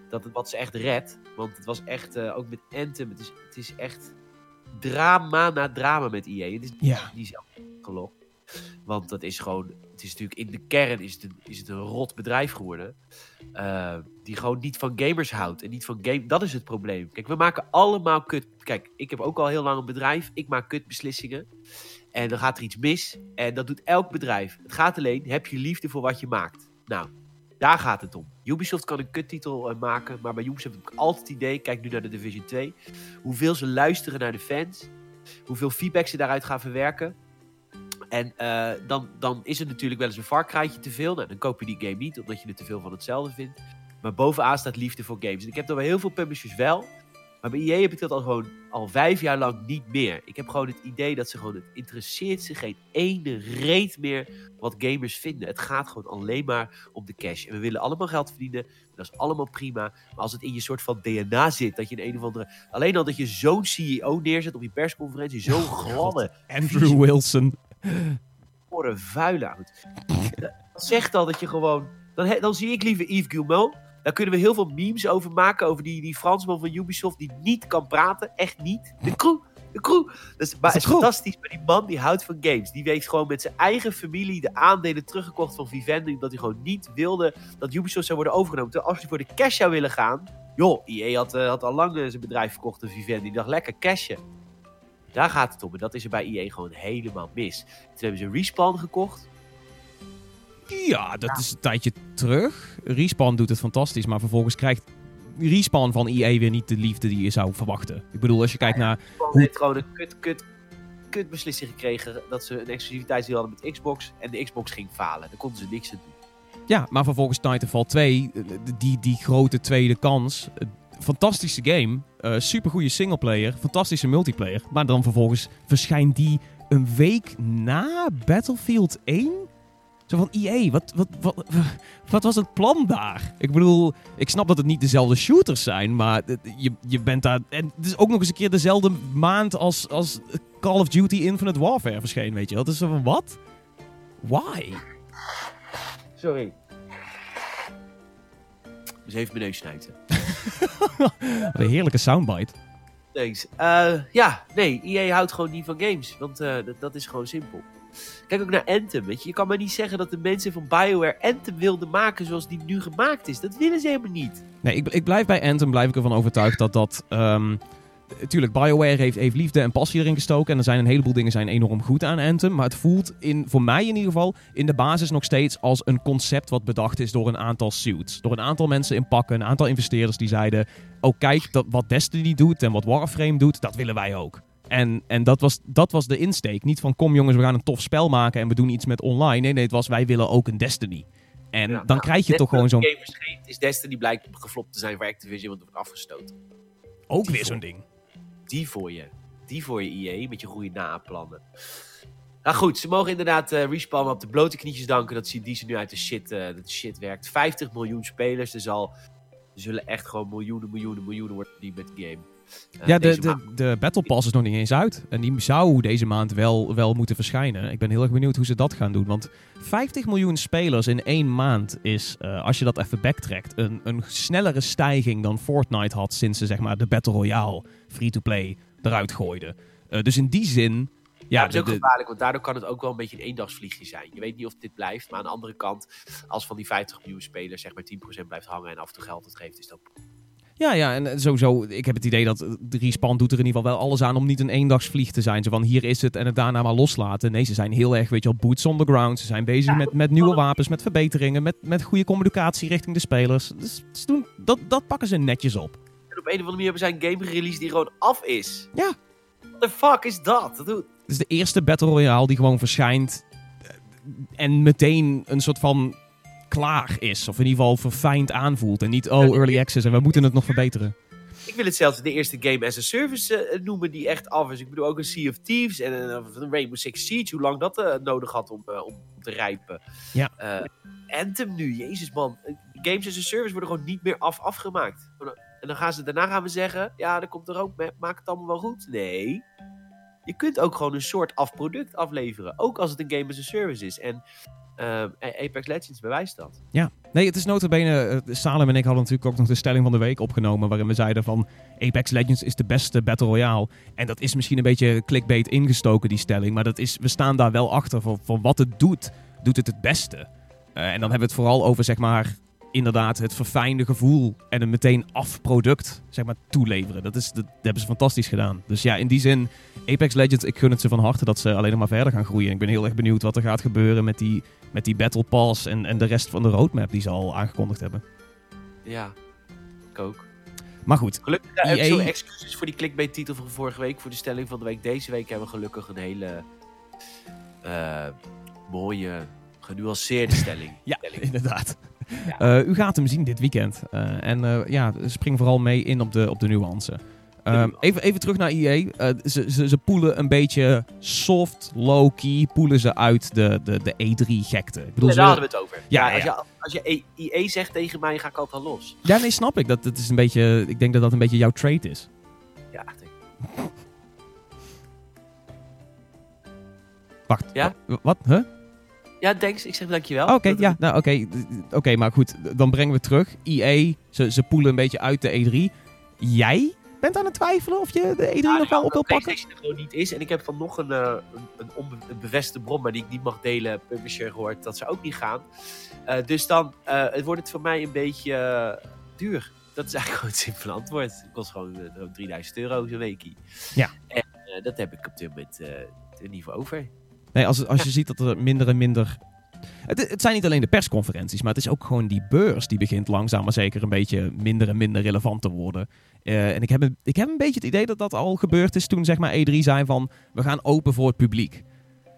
Dat het wat ze echt redt. Want het was echt, eh, ook met Anthem, het is, het is echt drama na drama met EA. Het is Ja. niet zelf gelokt. Want dat is gewoon, het is natuurlijk in de kern is het een, is het een rot bedrijf geworden. eh, die gewoon niet van gamers houdt. En niet van game. Dat is het probleem. Kijk, we maken allemaal kut. Kijk, ik heb ook al heel lang een bedrijf. Ik maak kutbeslissingen. En dan gaat er iets mis. En dat doet elk bedrijf. Het gaat alleen, heb je liefde voor wat je maakt? Nou, daar gaat het om. Ubisoft kan een kuttitel eh, maken. Maar bij Ubisoft heb ik altijd het idee, kijk nu naar de Division 2. Hoeveel ze luisteren naar de fans. Hoeveel feedback ze daaruit gaan verwerken. En eh, dan, dan is het natuurlijk wel eens een Far Cry'tje te veel. Nou, dan koop je die game niet, omdat je het te veel van hetzelfde vindt. Maar bovenaan staat liefde voor games. En ik heb dat bij heel veel publishers wel. Maar bij EA heb ik dat al gewoon al vijf jaar lang niet meer. Ik heb gewoon het idee dat ze gewoon, het interesseert ze geen ene reet meer wat gamers vinden. Het gaat gewoon alleen maar om de cash. En we willen allemaal geld verdienen. Dat is allemaal prima. Maar als het in je soort van DNA zit, dat je een een of andere... Alleen al dat je zo'n CEO neerzet op je persconferentie, zo'n gladde, Andrew Wilson. voor een vuile uit. Dat zegt al dat je gewoon... Dan, dan zie ik liever Yves Guillemot. Daar kunnen we heel veel memes over maken. Over die, die Fransman van Ubisoft die niet kan praten. Echt niet. De crew. De crew. Dat is, maar is fantastisch. Maar die man die houdt van games. Die heeft gewoon met zijn eigen familie de aandelen teruggekocht van Vivendi. Omdat hij gewoon niet wilde dat Ubisoft zou worden overgenomen. Terwijl als hij voor de cash zou willen gaan. Joh, EA had, eh, had al lang eh, zijn bedrijf verkocht aan Vivendi. Die dacht lekker cashen. Daar gaat het om. En dat is er bij EA gewoon helemaal mis. Toen hebben ze Respawn gekocht. Ja, dat is een tijdje terug. Respawn doet het fantastisch, maar vervolgens krijgt Respawn van EA weer niet de liefde die je zou verwachten. Ik bedoel, als je kijkt naar... Respawn heeft gewoon een kut, kut, kut beslissing gekregen dat ze een exclusiviteitsdeal hadden met Xbox. En de Xbox ging falen. Daar konden ze niks aan doen. Ja, maar vervolgens Titanfall 2, eh, die, die grote tweede kans. Fantastische game, eh supergoeie singleplayer, fantastische multiplayer. Maar dan vervolgens verschijnt die een week na Battlefield 1? Zo van, EA, wat, wat, wat, wat was het plan daar? Ik bedoel, ik snap dat het niet dezelfde shooters zijn, maar je, je bent daar... En het is ook nog eens een keer dezelfde maand als, als Call of Duty Infinite Warfare verscheen, weet je wel. Het is zo van, wat? Why? Sorry. Dus even mijn neus snijden. Wat een heerlijke soundbite. Thanks. Uh, ja, nee, EA houdt gewoon niet van games. Want uh, dat, dat, is gewoon simpel. Kijk ook naar Anthem, weet je. Je kan maar niet zeggen dat de mensen van BioWare Anthem wilden maken zoals die nu gemaakt is. Dat willen ze helemaal niet. Nee, ik, ik blijf bij Anthem, blijf ik ervan overtuigd dat dat... Um, Tuurlijk, BioWare heeft, heeft liefde en passie erin gestoken. En er zijn een heleboel dingen zijn enorm goed aan Anthem. Maar het voelt, in, voor mij in ieder geval, in de basis nog steeds als een concept wat bedacht is door een aantal suits. Door een aantal mensen in pakken, een aantal investeerders die zeiden... Oh kijk, dat, wat Destiny doet en wat Warframe doet, dat willen wij ook. En, en dat, was, dat was de insteek. Niet van kom jongens, we gaan een tof spel maken en we doen iets met online. Nee, nee, het was wij willen ook een Destiny. En dan nou, krijg je toch gewoon zo'n... is Destiny blijkt geflopt te zijn voor Activision, want het wordt afgestoten. Ook weer zo'n ding. Die voor je. Die voor je IE, met je goede naplannen. Nou goed, ze mogen inderdaad uh, Respawn op de blote knietjes danken dat ze, die ze nu uit de shit, uh, de shit werkt. 50 miljoen spelers, dus al er zullen echt gewoon miljoenen, miljoenen, miljoenen worden die met de game. Uh, ja, de, de, de Battle Pass is nog niet eens uit. En die zou deze maand wel, wel moeten verschijnen. Ik ben heel erg benieuwd hoe ze dat gaan doen. Want 50 miljoen spelers in één maand is, uh, als je dat even backtrackt, een, een snellere stijging dan Fortnite had sinds ze zeg maar, de Battle Royale free-to-play eruit gooiden. Uh, dus in die zin ja, dat is ook gevaarlijk, want daardoor kan het ook wel een beetje een eendagsvliegje zijn. Je weet niet of dit blijft, maar aan de andere kant, als van die 50 miljoen spelers zeg maar 10% blijft hangen en af en toe geld het geeft, is dat ja, ja, en sowieso, ik heb het idee dat de Respawn doet er in ieder geval wel alles aan om niet een eendagsvlieg te zijn. Zo van, hier is het en het daarna maar loslaten. Nee, ze zijn heel erg, weet je wel, boots on the ground. Ze zijn bezig met, met nieuwe wapens, met verbeteringen, met, met goede communicatie richting de spelers. Dus ze doen, dat, dat pakken ze netjes op. En op een of andere manier hebben zij een game gereleased die gewoon af is. Ja. What the fuck is dat? Dat Het is de eerste Battle Royale die gewoon verschijnt en meteen een soort van klaar is. Of in ieder geval verfijnd aanvoelt. En niet, oh, early access en we moeten het nog verbeteren. Ik wil het zelfs de eerste game as a service uh, noemen die echt af is. Ik bedoel ook een Sea of Thieves en een, Rainbow Six Siege. Hoe lang dat uh, nodig had om, uh, om te rijpen. Ja. Anthem nu, jezus man. Games as a service worden gewoon niet meer af afgemaakt. En dan gaan ze daarna gaan we zeggen, ja, dat komt er ook. Maak het allemaal wel goed. Nee. Je kunt ook gewoon een soort afproduct afleveren. Ook als het een game as a service is. En uh, Apex Legends bewijst dat. Ja, nee, het is notabene... Uh, Salem en ik hadden natuurlijk ook nog de stelling van de week opgenomen... waarin we zeiden van Apex Legends is de beste Battle Royale. En dat is misschien een beetje clickbait ingestoken, die stelling. Maar dat is, we staan daar wel achter van, wat het doet. Doet het het beste? Uh, en dan hebben we het vooral over, zeg maar inderdaad het verfijnde gevoel en een meteen afproduct zeg maar, toeleveren. Dat, is, dat, hebben ze fantastisch gedaan. Dus ja, in die zin, Apex Legends, ik gun het ze van harte dat ze alleen nog maar verder gaan groeien. Ik ben heel erg benieuwd wat er gaat gebeuren met die, met die Battle Pass en, en de rest van de roadmap die ze al aangekondigd hebben. Ja, ik ook. Maar goed. Gelukkig EA... EA... excuses voor die clickbait titel van vorige week, voor de stelling van de week. Deze week hebben we gelukkig een hele uh, mooie, genuanceerde stelling. ja, inderdaad. Uh, u gaat hem zien dit weekend. Uh, en uh, ja, spring vooral mee in op de, op de nuance. even, even terug naar EA. ze, ze, ze poelen een beetje soft, low-key, poelen ze uit de, de, de E3-gekte. Ik bedoel, ja, daar hadden we het over. Ja, ja, als, Je, als je EA zegt tegen mij, ga ik altijd los. Ja, nee, snap ik. Dat, dat is een beetje, ik denk dat dat een beetje jouw trade is. Ja, denk Wacht, ja? wat? Huh? Ja, thanks. Ik zeg dankjewel. Oké, ja, nou oké. Oké, maar goed. Dan brengen we terug. EA, ze, ze poelen een beetje uit de E3. Jij bent aan het twijfelen of je de E3 nog wel op wil pakken? PlayStation er gewoon niet is. En ik heb van nog een, uh, een, een, bevestigde bron, maar die ik niet mag delen, publisher gehoord, dat ze ook niet gaan. Uh, dus dan uh, het wordt het voor mij een beetje duur. Dat is eigenlijk gewoon het simpele antwoord. Het kost gewoon 3000 euro zo'n weekie. Ja. En dat heb ik op dit moment niet voor over. Nee, als, als je ziet dat er minder en minder het, het, zijn niet alleen de persconferenties, maar het is ook gewoon die beurs die begint langzaam maar zeker een beetje minder en minder relevant te worden. Uh, en ik heb, een, ik heb een beetje het idee dat dat al gebeurd is toen zeg maar E3 zijn van we gaan open voor het publiek.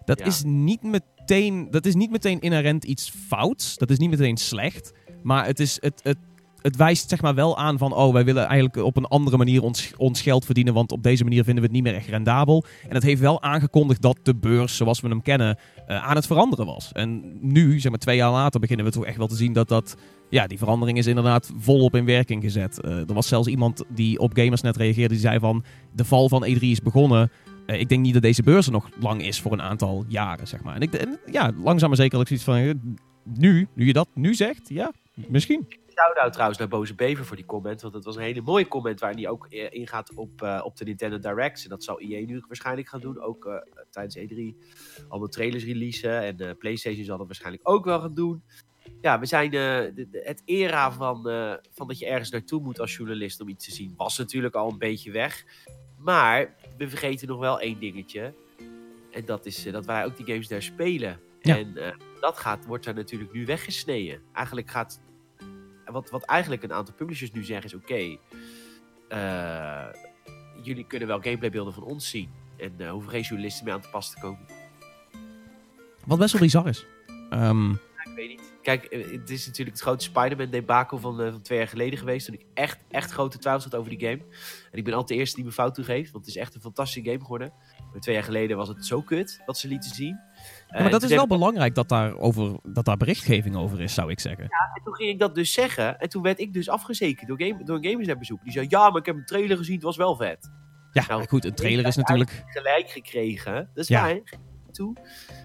Dat, is niet meteen, dat is niet meteen inherent iets fouts. Dat is niet meteen slecht. Maar het, is, het, het het wijst zeg maar wel aan van, oh, wij willen eigenlijk op een andere manier ons, ons geld verdienen, want op deze manier vinden we het niet meer echt rendabel. En het heeft wel aangekondigd dat de beurs, zoals we hem kennen, eh, aan het veranderen was. En nu, zeg maar twee jaar later, beginnen we toch echt wel te zien dat dat... Ja, die verandering is inderdaad volop in werking gezet. Eh, er was zelfs iemand die op Gamersnet reageerde, die zei van... De val van E3 is begonnen. Eh, ik denk niet dat deze beurs er nog lang is voor een aantal jaren, zeg maar. En, ik, ja, langzaam maar zeker ik zoiets van... nu, nu je dat nu zegt, ja, misschien. Shout-out trouwens naar Boze Bever voor die comment. Want het was een hele mooie comment waarin hij ook eh, ingaat op, eh, op de Nintendo Directs. En dat zal EA nu waarschijnlijk gaan doen. Ook eh, tijdens E3 allemaal trailers releasen. En PlayStation zal dat waarschijnlijk ook wel gaan doen. Ja, we zijn de- de- het era van, van dat je ergens naartoe moet als journalist om iets te zien. Was natuurlijk al een beetje weg. Maar we vergeten nog wel één dingetje. En dat is dat wij ook die games daar spelen. Ja. En dat gaat, wordt daar natuurlijk nu weggesneden. Eigenlijk gaat wat, wat eigenlijk een aantal publishers nu zeggen is: oké, eh, jullie kunnen wel gameplaybeelden van ons zien. En eh hoeven geen journalisten meer aan te pas te komen. Wat best wel bizar is. Ehm, Ik weet niet. Kijk, eh, het is natuurlijk het grote Spider-Man debacle van, eh, van twee jaar geleden geweest. Toen ik echt, echt grote twijfels had over die game. En ik ben altijd de eerste die me fout toegeeft. Want het is echt een fantastische game geworden. Maar twee jaar geleden was het zo kut wat ze lieten zien. ja, maar dat is wel belangrijk dat daar, over, dat daar berichtgeving over is, zou ik zeggen. En toen ging ik dat dus zeggen. En toen werd ik dus afgezekerd door, game, door een Gamers bezoek. Die zei, ja, maar ik heb een trailer gezien. Het was wel vet. Ja, Nou, goed, een trailer is natuurlijk... gelijk gekregen. Dat is Ja. waar, toe.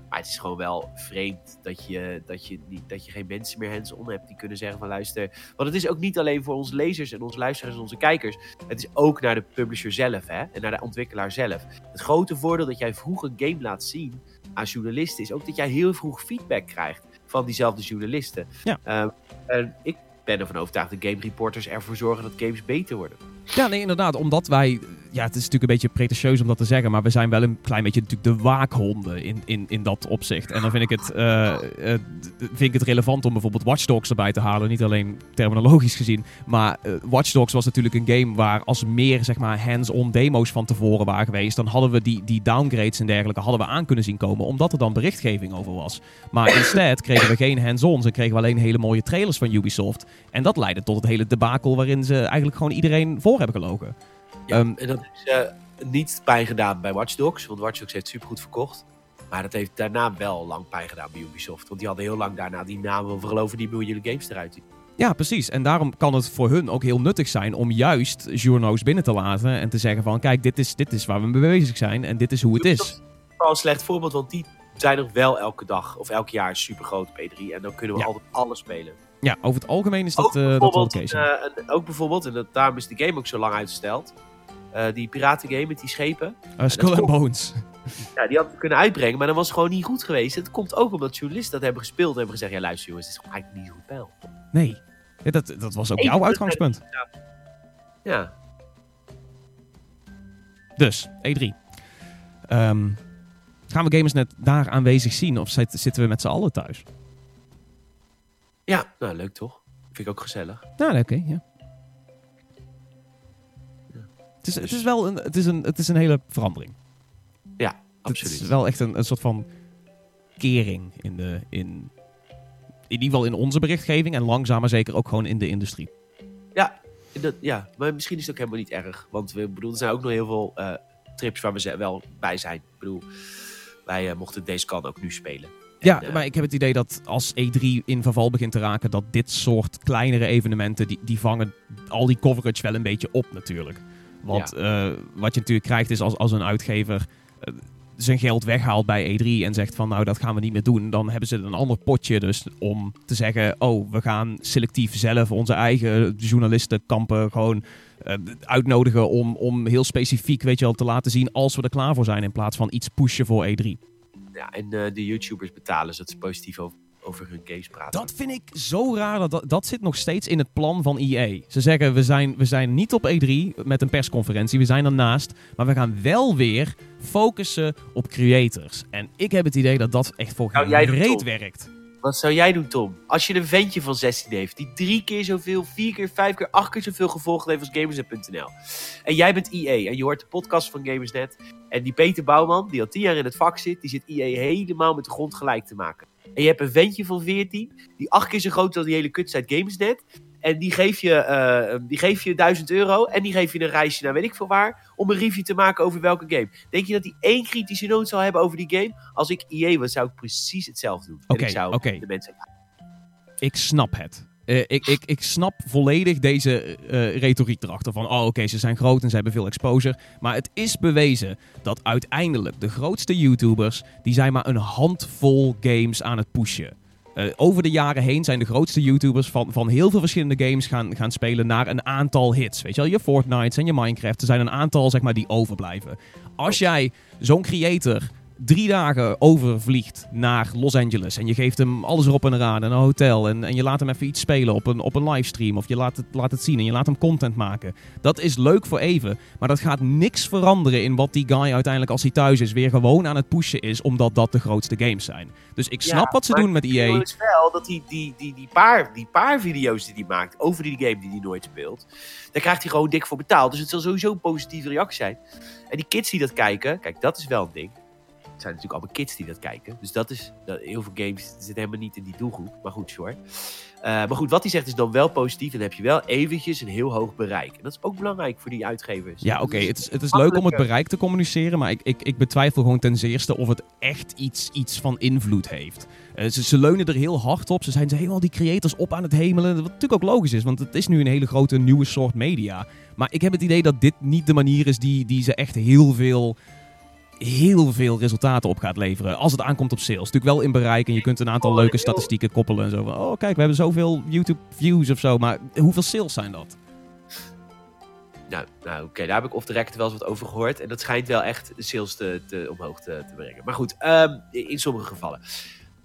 Maar het is gewoon wel vreemd dat je, dat je, niet, dat je geen mensen meer hands-on hebt die kunnen zeggen van luister. Want het is ook niet alleen voor onze lezers en onze luisteraars en onze kijkers. Het is ook naar de publisher zelf hè, en naar de ontwikkelaar zelf. Het grote voordeel dat jij vroeg een game laat zien aan journalisten is ook dat jij heel vroeg feedback krijgt van diezelfde journalisten. Ja. Ehm, en ik ben ervan overtuigd dat game reporters ervoor zorgen dat games beter worden. Ja, nee, inderdaad. Omdat wij... Ja, het is natuurlijk een beetje pretentieus om dat te zeggen, maar we zijn wel een klein beetje natuurlijk de waakhonden in, in, in dat opzicht. En dan vind ik, het, eh, eh, vind ik het relevant om bijvoorbeeld Watch Dogs erbij te halen. Niet alleen terminologisch gezien, maar eh, Watch Dogs was natuurlijk een game waar als er meer zeg maar, hands-on demo's van tevoren waren geweest, dan hadden we die, die downgrades en dergelijke hadden we aan kunnen zien komen, omdat er dan berichtgeving over was. Maar instead kregen we geen hands-ons en kregen we alleen hele mooie trailers van Ubisoft. En dat leidde tot het hele debakel waarin ze eigenlijk gewoon iedereen voor hebben gelogen. Ja, Ehm, en dat is eh, niet pijn gedaan bij Watch Dogs, want Watch Dogs heeft supergoed verkocht. Maar dat heeft daarna wel lang pijn gedaan bij Ubisoft. Want die hadden heel lang daarna die namen van geloven meer hoe jullie games eruit zien. Ja, precies. En daarom kan het voor hun ook heel nuttig zijn om juist journo's binnen te laten en te zeggen van kijk, dit is, dit is waar we mee bezig zijn en dit is hoe het is. Wel een slecht voorbeeld, want die zijn nog wel elke dag of elk jaar super groot op E3. En dan kunnen we Ja. altijd alles spelen. Ja, over het algemeen is dat, ook, eh, dat wel de case. eh, ook bijvoorbeeld, en dat, daarom is de game ook zo lang uitgesteld. eh, die piratengame met die schepen. Skull and. Bones. Ja, die hadden we kunnen uitbrengen, maar dat was gewoon niet goed geweest. Het komt ook omdat journalisten dat hebben gespeeld en hebben gezegd: ja, luister jongens, het is gewoon eigenlijk niet goed spel. Nee, Ja, dat, dat was ook jouw uitgangspunt. Ja, Dus, E3. Ehm, gaan we gamers net daar aanwezig zien of zit- zitten we met z'n allen thuis? Ja nou leuk toch? Vind ik ook gezellig. Nou, oké, ja. Het is, het is wel een, het is een, het is een hele verandering. Ja, Het is absoluut. wel echt een, een soort van kering in de. In, in ieder geval in onze berichtgeving en langzaam maar zeker ook gewoon in de industrie. Dat, ja, maar misschien is het ook helemaal niet erg. Want we bedoel, er zijn ook nog heel veel eh, trips waar we wel bij zijn. Ik bedoel, wij eh, mochten deze kan ook nu spelen. Ja, eh, maar ik heb het idee dat als E3 in verval begint te raken, dat dit soort kleinere evenementen, die, die vangen al die coverage wel een beetje op natuurlijk. Want eh, wat je natuurlijk krijgt is als, als een uitgever eh, zijn geld weghaalt bij E3 en zegt van nou dat gaan we niet meer doen, dan hebben ze een ander potje dus om te zeggen oh we gaan selectief zelf onze eigen journalistenkampen gewoon uitnodigen om, om heel specifiek weet je wel te laten zien als we er klaar voor zijn in plaats van iets pushen voor E3. Ja, en eh, de YouTubers betalen zodat ze positief over, over hun games praten. Dat vind ik zo raar. Dat, dat, dat zit nog steeds in het plan van EA. Ze zeggen, we zijn, we zijn niet op E3 met een persconferentie. We zijn ernaast. Maar we gaan wel weer focussen op creators. En ik heb het idee dat dat echt voor Nou, geen reet werkt. Wat zou jij doen, Tom? Als je een ventje van 16 heeft, die drie keer zoveel, vier keer, vijf keer, acht keer zoveel gevolgd heeft als Gamersnet.nl. En jij bent EA en je hoort de podcast van Gamersnet. En die Peter Bouwman, die al tien jaar in het vak zit, die zit EA helemaal met de grond gelijk te maken. En je hebt een ventje van 14, die acht keer zo groot is als die hele kutsite Gamersnet. En die geef, je, eh, die geef je 1000 euro. En die geef je een reisje naar weet ik veel waar. Om een review te maken over welke game. Denk je dat hij één kritische noot zal hebben over die game? Als ik EA was, zou ik precies hetzelfde doen. En Oké, zou oké. de mensen. Ik snap het. Eh, ik, ik, ik snap volledig deze eh, retoriek erachter. Van, oh oké, ze zijn groot en ze hebben veel exposure. Maar het is bewezen dat uiteindelijk de grootste YouTubers... die zijn maar een handvol games aan het pushen. Eh, over de jaren heen zijn de grootste YouTubers van, van heel veel verschillende games gaan, gaan spelen naar een aantal hits. Weet je wel, je Fortnite en je Minecraft. Er zijn een aantal, zeg maar, die overblijven. Als jij zo'n creator drie dagen overvliegt naar Los Angeles en je geeft hem alles erop en eraan en een hotel en, en je laat hem even iets spelen op een, op een livestream of je laat het, laat het zien en je laat hem content maken. Dat is leuk voor even, maar dat gaat niks veranderen in wat die guy uiteindelijk als hij thuis is weer gewoon aan het pushen is, omdat dat de grootste games zijn. Dus ik snap Ja, wat ze doen met Ik EA. wil dus wel dat die, die, die, die, paar, die paar video's die hij maakt over die game die hij nooit speelt. Daar krijgt hij gewoon dik voor betaald. Dus het zal sowieso een positieve reactie zijn. En die kids die dat kijken, kijk, dat is wel een ding. Het zijn natuurlijk allemaal kids die dat kijken. Dus dat is, dat, heel veel games zitten helemaal niet in die doelgroep. Maar goed, sure. Eh, maar goed, wat hij zegt is dan wel positief. En dan heb je wel eventjes een heel hoog bereik. En dat is ook belangrijk voor die uitgevers. Ja, oké, het is, het is leuk om het bereik te communiceren, maar ik, ik, ik betwijfel gewoon ten zeerste of het echt iets, iets van invloed heeft. Eh, ze, ze leunen er heel hard op, ze zijn ze helemaal die creators op aan het hemelen, wat natuurlijk ook logisch is, want het is nu een hele grote nieuwe soort media. Maar ik heb het idee dat dit niet de manier is die, die ze echt heel veel, heel veel resultaten op gaat leveren. Als het aankomt op sales. Natuurlijk wel in bereik en je kunt een aantal leuke statistieken koppelen en zo van, oh kijk, we hebben zoveel YouTube views of zo, maar hoeveel sales zijn dat? Nou, nou oké, daar heb ik off record wel eens wat over gehoord. En dat schijnt wel echt de sales te, te, omhoog te, te brengen. Maar goed, ehm, in sommige gevallen.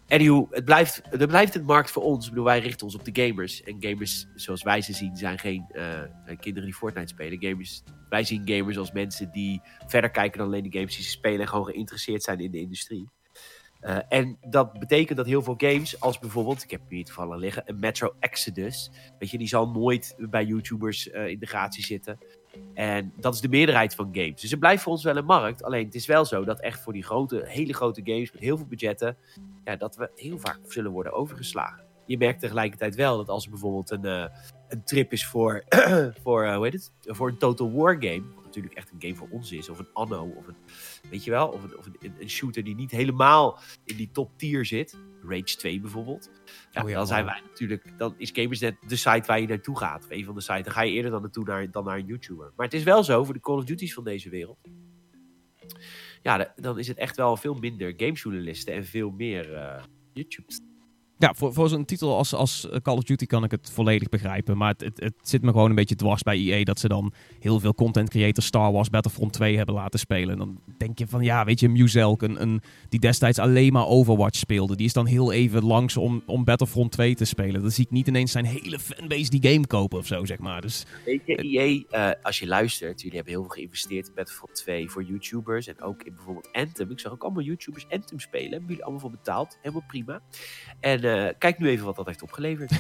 Anyhow, het blijft, het blijft een markt voor ons. Ik wij richten ons op de gamers. En gamers, zoals wij ze zien, zijn geen eh, kinderen die Fortnite spelen. Gamers, wij zien gamers als mensen die verder kijken dan alleen de games die ze spelen. En gewoon geïnteresseerd zijn in de industrie. Eh, en dat betekent dat heel veel games, als bijvoorbeeld, ik heb hier toevallig liggen, een Metro Exodus. Weet je, die zal nooit bij YouTubers eh, in de gratie zitten. En dat is de meerderheid van games. Dus het blijft voor ons wel een markt. Alleen het is wel zo dat echt voor die grote, hele grote games met heel veel budgetten, ja, dat we heel vaak zullen worden overgeslagen. Je merkt tegelijkertijd wel dat als er bijvoorbeeld een, eh, een trip is voor, voor, eh, hoe heet het? voor een Total War game, wat natuurlijk echt een game voor ons is, of een Anno, of een, weet je wel, of of een shooter die niet helemaal in die top tier zit, Rage 2 bijvoorbeeld. Ja, Oh ja, dan zijn wow. wij natuurlijk, dan is Gamersnet de site waar je naartoe gaat. Of een van de sites. Dan ga je eerder dan naartoe naar, dan naar een YouTuber. Maar het is wel zo voor de Call of Duty's van deze wereld. Ja, dan is het echt wel veel minder gamejournalisten en veel meer eh YouTube. Ja, voor, voor zo'n titel als, als Call of Duty kan ik het volledig begrijpen. Maar het, het, zit me gewoon een beetje dwars bij EA dat ze dan heel veel content creators Star Wars Battlefront 2 hebben laten spelen. En dan denk je van, ja, weet je, Muzelk, een, een, die destijds alleen maar Overwatch speelde, die is dan heel even langs om, om Battlefront 2 te spelen. Dan zie ik niet ineens zijn hele fanbase die game kopen of zo, zeg maar. Dus Weet je, EA, eh, als je luistert, jullie hebben heel veel geïnvesteerd in Battlefield 2 voor YouTubers. En ook in bijvoorbeeld Anthem. Ik zag ook allemaal YouTubers Anthem spelen. Hebben jullie allemaal voor betaald. Helemaal prima. En eh, kijk nu even wat dat heeft opgeleverd.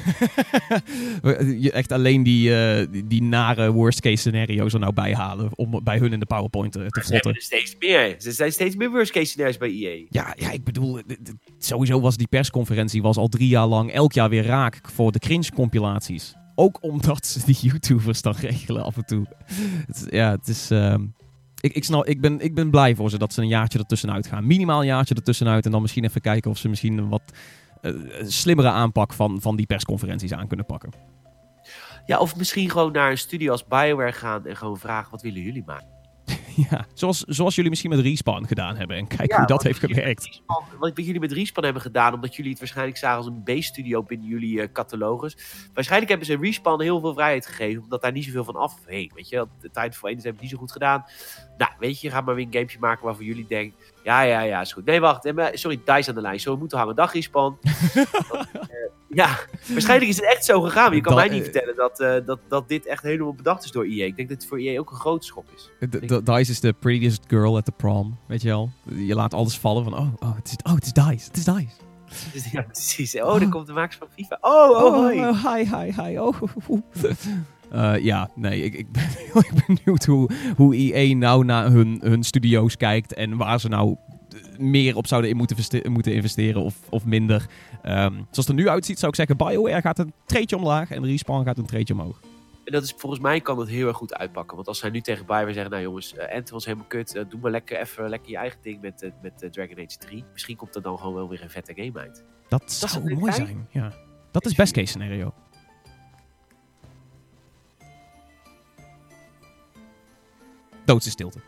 echt alleen die, eh, die, die nare worst case scenario's er nou bij halen om bij hun in de PowerPoint te Ze hebben vlotten. er steeds meer. Er zijn steeds meer worst case scenario's bij EA. Ja, ja, ik bedoel, sowieso was die persconferentie was al drie jaar lang elk jaar weer raak voor de cringe-compilaties. Ook omdat ze die YouTubers dan regelen af en toe. Ja, het is... ehm, ik, ik, snap, ik, ben, ik ben blij voor ze dat ze een jaartje ertussenuit gaan. Minimaal een jaartje ertussenuit. En dan misschien even kijken of ze misschien wat eh, slimmere aanpak van, van die persconferenties aan kunnen pakken. Ja, of misschien gewoon naar een studio als Bioware gaan en gewoon vragen: wat willen jullie maken? Ja, zoals, zoals jullie misschien met Respawn gedaan hebben. En kijk Ja, hoe dat heeft gewerkt. Respawn- Wat jullie met Respawn hebben gedaan, omdat jullie het waarschijnlijk zagen als een B-studio binnen jullie eh, catalogus. Waarschijnlijk hebben ze Respawn heel veel vrijheid gegeven, omdat daar niet zoveel van afheen. Weet je, de tijd voor één hebben het niet zo goed gedaan. Weet je, ga maar weer een gamepje maken waarvoor jullie denken: ja, ja, ja, is goed. Nee, wacht, eh, sorry, Dice aan de lijn. Zo, we moeten hangen. Dag. Eh, ja, waarschijnlijk is het echt zo gegaan. Maar je kan Dat- mij niet eh, vertellen dat, eh, dat, dat dit echt helemaal bedacht is door EA. Ik denk dat het voor EA ook een grote schok is. Dice is de prettiest girl at the prom, weet je wel. Je laat alles vallen van, oh, oh, het is, oh, het is Dice, het is Dice. Ja, precies. Oh, daar komt de makers van FIFA. Oh, oh, hoi. oh, hi, hi, hi, oh. Eh, ja, nee, ik, ik ben heel benieuwd hoe, hoe EA nou naar hun, hun studio's kijkt en waar ze nou meer op zouden in moeten, moeten investeren of, of minder. Ehm, zoals het er nu uitziet zou ik zeggen, BioWare gaat een treetje omlaag en Respawn gaat een treetje omhoog. En dat is, volgens mij kan dat heel erg goed uitpakken. Want als zij nu tegen Bioware zeggen, nou jongens, eh Anthem was helemaal kut. eh, doe maar lekker even lekker je eigen ding met, eh, met eh, Dragon Age 3. Misschien komt er dan gewoon wel weer een vette game uit. Dat, zou zou mooi zijn. zijn. Ja. Dat is best case scenario. Doodse stilte.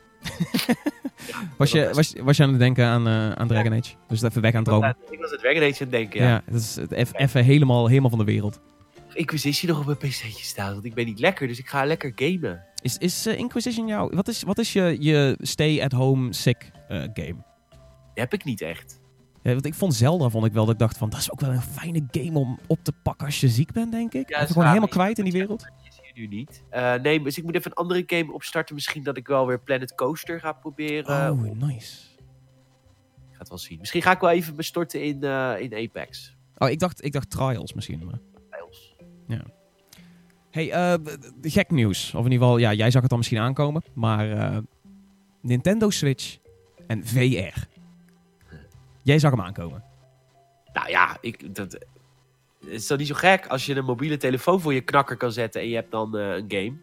was, je, was, was je aan het denken aan, eh, aan Dragon Age? Dus even weg aan het dromen. Ik was het Dragon Age aan het denken, Ja, ja. het is even helemaal, helemaal van de wereld. Inquisition nog op mijn pc'tje staan. Want ik ben niet lekker, dus ik ga lekker gamen. Is, is eh, Inquisition jouw... Wat is, wat is je, je stay-at-home sick eh, game? Die heb ik niet echt. Ja, want ik vond Zelda, vond ik wel, dat ik dacht van... Dat is ook wel een fijne game om op te pakken als je ziek bent, denk ik. Ja, even is gewoon helemaal kwijt in die wereld. Nu niet. Eh, nee, dus ik moet even een andere game opstarten. Misschien dat ik wel weer Planet Coaster ga proberen. Oh, nice. Ik ga het wel zien. Misschien ga ik wel even me storten in, eh, in Apex. Oh, ik dacht, ik dacht Trials misschien, maar... Trials. Hey, eh, gek nieuws. Of in ieder geval, ja, jij zag het dan misschien aankomen. Maar Nintendo Switch en VR. Jij zag hem aankomen. Nou ja, ik, dat, het is toch niet zo gek als je een mobiele telefoon voor je knakker kan zetten en je hebt dan eh, een game,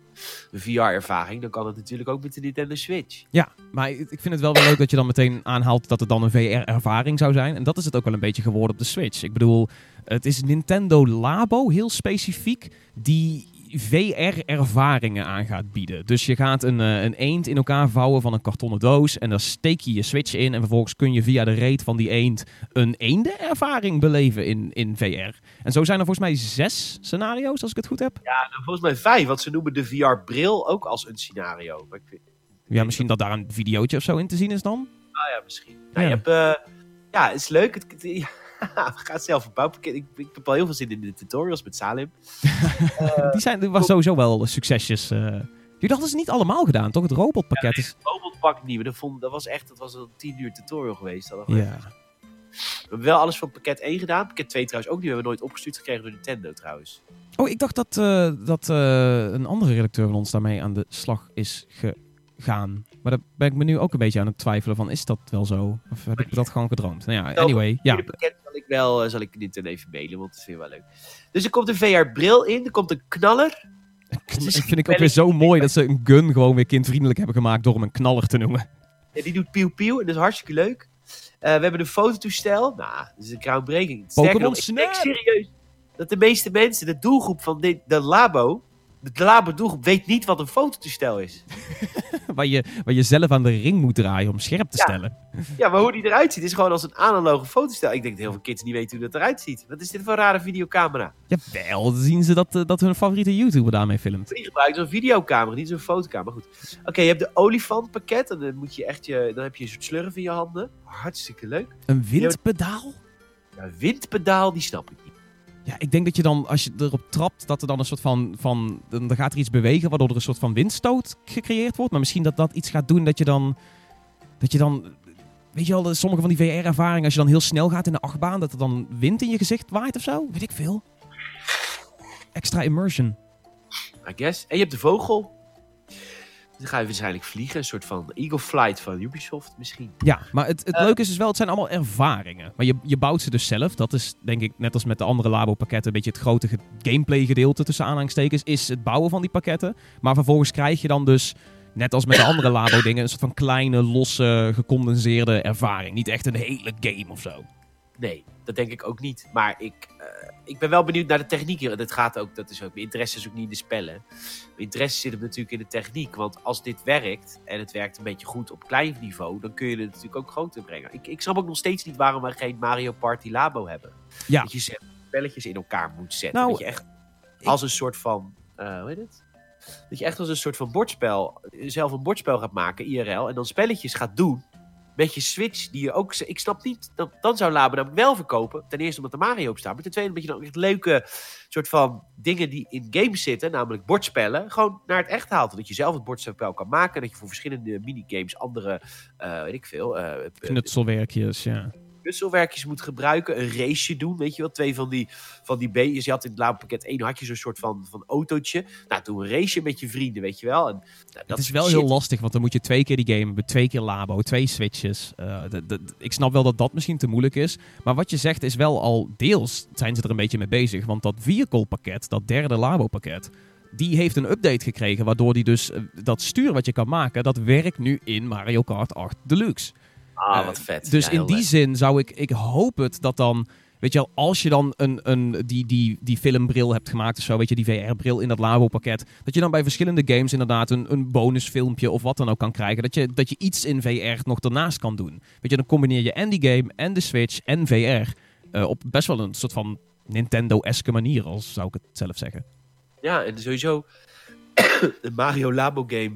een VR-ervaring, dan kan het natuurlijk ook met de Nintendo Switch. Ja, maar ik ik vind het wel wel leuk dat je dan meteen aanhaalt dat het dan een VR-ervaring zou zijn. En dat is het ook wel een beetje geworden op de Switch. Ik bedoel, het is Nintendo Labo, heel specifiek, die VR-ervaringen aan gaat bieden. Dus je gaat een, eh, een eend in elkaar vouwen van een kartonnen doos en daar steek je je Switch in en vervolgens kun je via de reet van die eend een eenden-ervaring beleven in, in VR. En zo zijn er volgens mij zes scenario's, als ik het goed heb. Ja, nou, volgens mij vijf, want ze noemen de VR-bril ook als een scenario. Maar ik vind, Ja, misschien dat daar een videootje of zo in te zien is dan. ah ja, misschien. Nou, Ja. je hebt, eh, ja, het is leuk. Het, het- ja, we gaan het zelf verbouwen. Ik, ik, ik heb al heel veel zin in de tutorials met Salim. Die zijn er was sowieso wel succesjes. eh. Jullie hadden ze niet allemaal gedaan, toch? Het robotpakket is... Robotpak niet, maar dat, vond, dat was echt dat was een tien uur tutorial geweest. Dat Ja. We hebben wel alles van pakket 1 gedaan. Pakket 2 trouwens ook niet. We hebben nooit opgestuurd gekregen door Nintendo trouwens. Oh, ik dacht dat, eh, dat eh, een andere redacteur van ons daarmee aan de slag is gegaan. Maar daar ben ik me nu ook een beetje aan het twijfelen van, is dat wel zo? Of heb ik dat gewoon gedroomd? Nou ja, anyway, ja. Jullie pakket zal ik wel, eh, zal ik Nintendo even mailen, want dat vind ik wel leuk. Dus er komt een VR-bril in, er komt een knaller. Dat vind ik ook weer zo mooi dat ze een gun gewoon weer kindvriendelijk hebben gemaakt door hem een knaller te noemen. Ja, die doet pieuw pieuw en dat is hartstikke leuk. Eh, we hebben een fototoestel. Nou, dat is een groundbreaking. Pokémon nog, ik denk Snap! serieus dat de meeste mensen, de doelgroep van dit, de labo, de labo doelgroep weet niet wat een fototoestel is. waar, je, waar je zelf aan de ring moet draaien om scherp te Ja. stellen. Ja, maar hoe die eruit ziet is gewoon als een analoge fotostel. Ik denk dat heel veel kids niet weten hoe dat eruit ziet. Wat is dit voor een rare videocamera? Jawel, dan zien ze dat, eh, dat hun favoriete YouTuber daarmee filmt. Die gebruikt zo'n videocamera, niet zo'n fotocamera. Goed. Oké, je hebt de olifantpakket. En dan, moet je echt je, dan heb je een soort slurf in je handen. Hartstikke leuk. Een windpedaal? Ja, windpedaal, die snap ik. Ja, ik denk dat je dan, als je erop trapt, dat er dan een soort van, van dan gaat er iets bewegen, waardoor er een soort van windstoot gecreëerd wordt. Maar misschien dat dat iets gaat doen dat je dan, dat je dan, weet je wel, sommige van die VR-ervaringen, als je dan heel snel gaat in de achtbaan, dat er dan wind in je gezicht waait of zo. Weet ik veel. Extra immersion. I guess. En je hebt de vogel. Dan ga je waarschijnlijk vliegen. Een soort van Eagle Flight van Ubisoft misschien. Ja, maar het, het Eh. leuke is dus wel, het zijn allemaal ervaringen. Maar je, je bouwt ze dus zelf. Dat is denk ik, net als met de andere Labo-pakketten, een beetje het grote ge- gameplay-gedeelte tussen aanhalingstekens, is het bouwen van die pakketten. Maar vervolgens krijg je dan dus, net als met de andere Labo-dingen, een soort van kleine, losse, gecondenseerde ervaring. Niet echt een hele game of zo. Nee, dat denk ik ook niet. Maar ik, eh, ik ben wel benieuwd naar de techniek hier. Dat gaat ook, dat is ook, mijn interesse is ook niet in de spellen. Mijn interesse zit hem natuurlijk in de techniek. Want als dit werkt, en het werkt een beetje goed op klein niveau, dan kun je het natuurlijk ook groter brengen. Ik, ik snap ook nog steeds niet waarom we geen Mario Party Labo hebben. Ja. Dat je spelletjes in elkaar moet zetten. Nou, dat je echt als een soort van, eh, hoe heet het? Dat je echt als een soort van bordspel, zelf een bordspel gaat maken, IRL, en dan spelletjes gaat doen met je Switch, die je ook... Ik snap niet, dan, dan zou Labo namelijk wel verkopen. Ten eerste omdat er Mario op staat, maar ten tweede omdat je dan echt leuke soort van dingen die in games zitten, namelijk bordspellen, gewoon naar het echt haalt. Dat je zelf het bordspel kan maken, dat je voor verschillende minigames andere, eh, weet ik veel... eh, Knutselwerkjes, ja. Puzzelwerkjes moet gebruiken. Een raceje doen, weet je wel. Twee van die, van die beetjes. Je had in het Labo-pakket één had je zo'n soort van, van autootje. Nou, doe een raceje met je vrienden, weet je wel. En, nou, dat Dat is wel shit. heel lastig, want dan moet je twee keer die game hebben, twee keer labo, twee switches. Eh, ik snap wel dat dat misschien te moeilijk is. Maar wat je zegt is wel al deels zijn ze er een beetje mee bezig. Want dat vehicle pakket, dat derde labo pakket, die heeft een update gekregen. Waardoor die dus eh, dat stuur wat je kan maken, dat werkt nu in Mario Kart 8 Deluxe. Ah, wat vet. Dus Ja, in die leuk. zin zou ik, ik hoop het dat dan, weet je wel, als je dan een, een, die, die, die filmbril hebt gemaakt of zo, weet je, die VR-bril in dat labo-pakket, dat je dan bij verschillende games inderdaad een, een bonusfilmpje of wat dan ook kan krijgen. Dat je, dat je iets in VR nog daarnaast kan doen. Weet je, dan combineer je en die game en de Switch en VR eh, op best wel een soort van Nintendo-eske manier, als zou ik het zelf zeggen. Ja, en sowieso de Mario Labo game.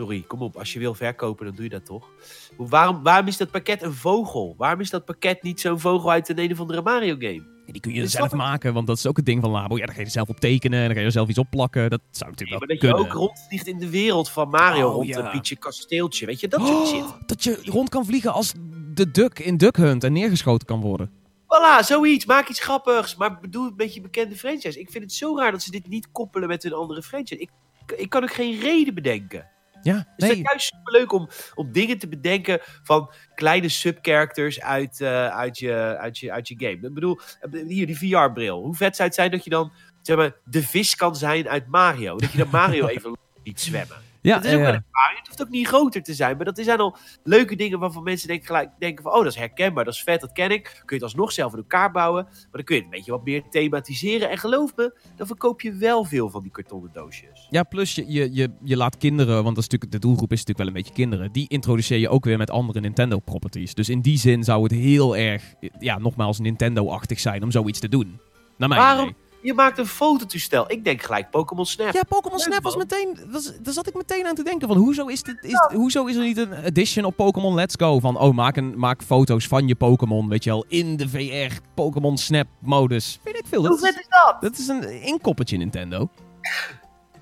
Sorry, kom op. Als je wil verkopen, dan doe je dat toch? Waarom, waarom is dat pakket een vogel? Waarom is dat pakket niet zo'n vogel uit een een of andere Mario game? Ja, die kun je zelf maken, want dat is ook het ding van Labo. Ja, dan ga je er zelf op tekenen en dan ga je er zelf iets opplakken. Dat zou natuurlijk maar wel dat je ook rondvliegt in de wereld van Mario. Oh, rond ja. een Pietje kasteeltje. Weet je, dat soort shit. Oh, dat je rond kan vliegen als de duck in Duck Hunt en neergeschoten kan worden. Voilà, zoiets. Maak iets grappigs. Maar bedoel een beetje bekende franchise. Ik vind het zo raar dat ze dit niet koppelen met een andere franchise. Ik, ik kan ook geen reden bedenken. Ja, Het is juist superleuk om, om dingen te bedenken van kleine subcharacters uit, eh, uit, je, uit, je, uit je game. Ik bedoel, eh, hier die VR-bril. Hoe vet zou het zijn dat je dan zeg maar, de vis kan zijn uit Mario? Dat je dan Mario even ziet zwemmen. Ja, dat is ook een ervaring. Het hoeft ook niet groter te zijn. Maar dat zijn al leuke dingen waarvan mensen denken, gelijk, denken van... Oh, dat is herkenbaar, dat is vet, dat ken ik. Kun je het alsnog zelf in elkaar bouwen. Maar dan kun je het een beetje wat meer thematiseren. En geloof me, dan verkoop je wel veel van die kartonnen doosjes. Ja, plus je, je, je, je laat kinderen, want dat is natuurlijk, de doelgroep is natuurlijk wel een beetje kinderen, die introduceer je ook weer met andere Nintendo-properties. Dus in die zin zou het heel erg, ja, nogmaals Nintendo-achtig zijn om zoiets te doen. Naar mijn Waarom? idee. Je maakt een fototoestel. Ik denk gelijk Pokémon Snap. Ja, Pokémon Snap was meteen, was, daar zat ik meteen aan te denken van, hoezo is, dit, is, hoezo is er niet een edition op Pokémon Let's Go? Van, oh, maak, een, maak foto's van je Pokémon, weet je wel, in de VR Pokémon Snap-modus. Weet ik veel, Hoe vet is, dat? dat is een inkoppertje Nintendo.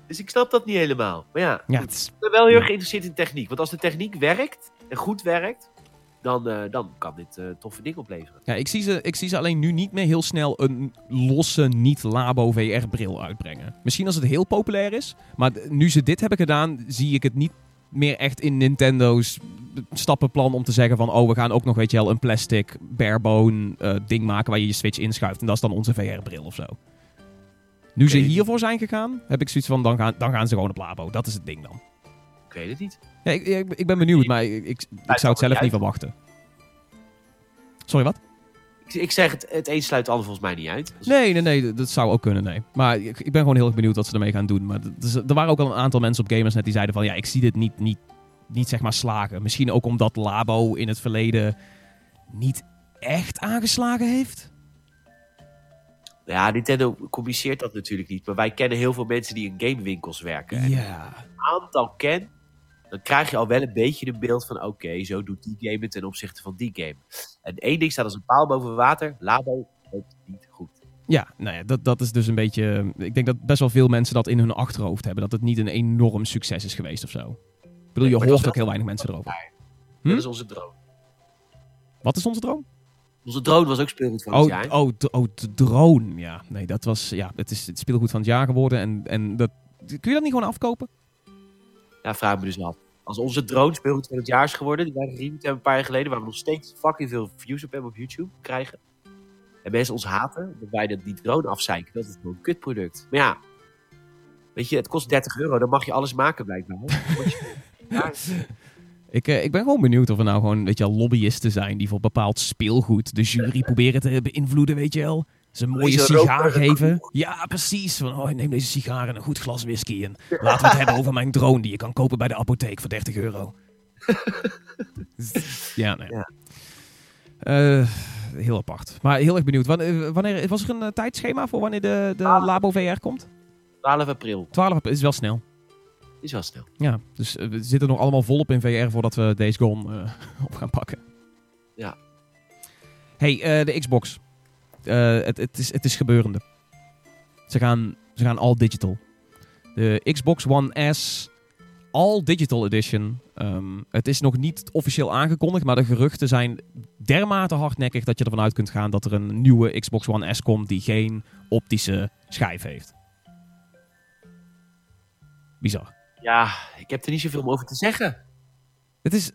Dus ik snap dat niet helemaal. Maar ja, Ja, goed. het is- ik ben wel heel erg geïnteresseerd in techniek. Want als de techniek werkt en goed werkt, dan, eh, dan kan dit eh, toffe dingen opleveren. Ja, ik zie, ze, ik zie ze alleen nu niet meer heel snel een losse, niet-Labo VR-bril uitbrengen. Misschien als het heel populair is. Maar nu ze dit hebben gedaan, zie ik het niet meer echt in Nintendo's stappenplan om te zeggen van... Oh, we gaan ook nog, weet je wel, een plastic barebone eh, ding maken waar je je Switch inschuift. En dat is dan onze VR-bril of zo. Nu ze hiervoor zijn gegaan, heb ik zoiets van, dan gaan, dan gaan ze gewoon op Labo. Dat is het ding dan. Ik weet het niet. Ja, ik, ik, ik ben benieuwd, maar ik, ik, ik zou het zelf niet verwachten. Sorry, wat? Ik, zeg het, het een sluit het ander volgens mij niet uit. Nee, nee, nee, dat zou ook kunnen, nee. Maar ik, ik ben gewoon heel erg benieuwd wat ze ermee gaan doen. Maar dus, er waren ook al een aantal mensen op Gamersnet die zeiden van... Ja, ik zie dit niet, niet, niet zeg maar slagen. Misschien ook omdat Labo in het verleden niet echt aangeslagen heeft. Ja, Nintendo communiceert dat natuurlijk niet. Maar wij kennen heel veel mensen die in gamewinkels werken. En Ja. een aantal ken, dan krijg je al wel een beetje een beeld van... Oké, zo doet die game het ten opzichte van die game. En één ding staat als een paal boven water. Labo loopt niet goed. Ja, nou ja, dat, dat is dus een beetje... Ik denk dat best wel veel mensen dat in hun achterhoofd hebben. Dat het niet een enorm succes is geweest of zo. Ik bedoel, je hoort ook heel weinig mensen erover. Hm? Dat is onze drone. Wat is onze droom? Onze drone was ook speelgoed van het Oh, jaar. oh, oh, de drone. Ja, nee, dat was... Ja, het is het speelgoed van het jaar geworden. En, en dat, kun je dat niet gewoon afkopen? Ja, vraag me dus af. Als onze drone speelgoed van het jaar is geworden, die wij gereviewd hebben een paar jaar geleden, waar we nog steeds fucking veel views op hebben op YouTube krijgen. En mensen ons haten, dat wij die drone afzeiken. Dat is gewoon een kutproduct. Maar ja, weet je, het kost 30 euro, dan mag je alles maken blijkbaar. Ja, Ik, eh, ik ben gewoon benieuwd of er nou gewoon, weet je wel, lobbyisten zijn die voor bepaald speelgoed de jury proberen te beïnvloeden, weet je wel. Ze een mooie sigaar geven. Ja, precies. Van, oh, neem deze sigaar en een goed glas whisky. En laten we het hebben over mijn drone die je kan kopen bij de apotheek voor 30 euro. ja, nee. Ja. Eh, heel apart. Maar heel erg benieuwd. Wanneer, wanneer was er een eh, tijdschema voor wanneer de, de Ah. Labo VR komt? 12 april. 12 april is wel snel. Is wel snel. Ja, dus eh, we zitten nog allemaal volop in VR voordat we Days Gone op gaan pakken. Ja. Hey, de Xbox. Eh, het, het, is, het is gebeurende. Ze gaan, ze gaan all digital. De Xbox One S, all digital edition. Ehm, het is nog niet officieel aangekondigd, maar de geruchten zijn dermate hardnekkig dat je ervan uit kunt gaan dat er een nieuwe Xbox One S komt die geen optische schijf heeft. Bizar. Ja, ik heb er niet zoveel over te zeggen. Het is,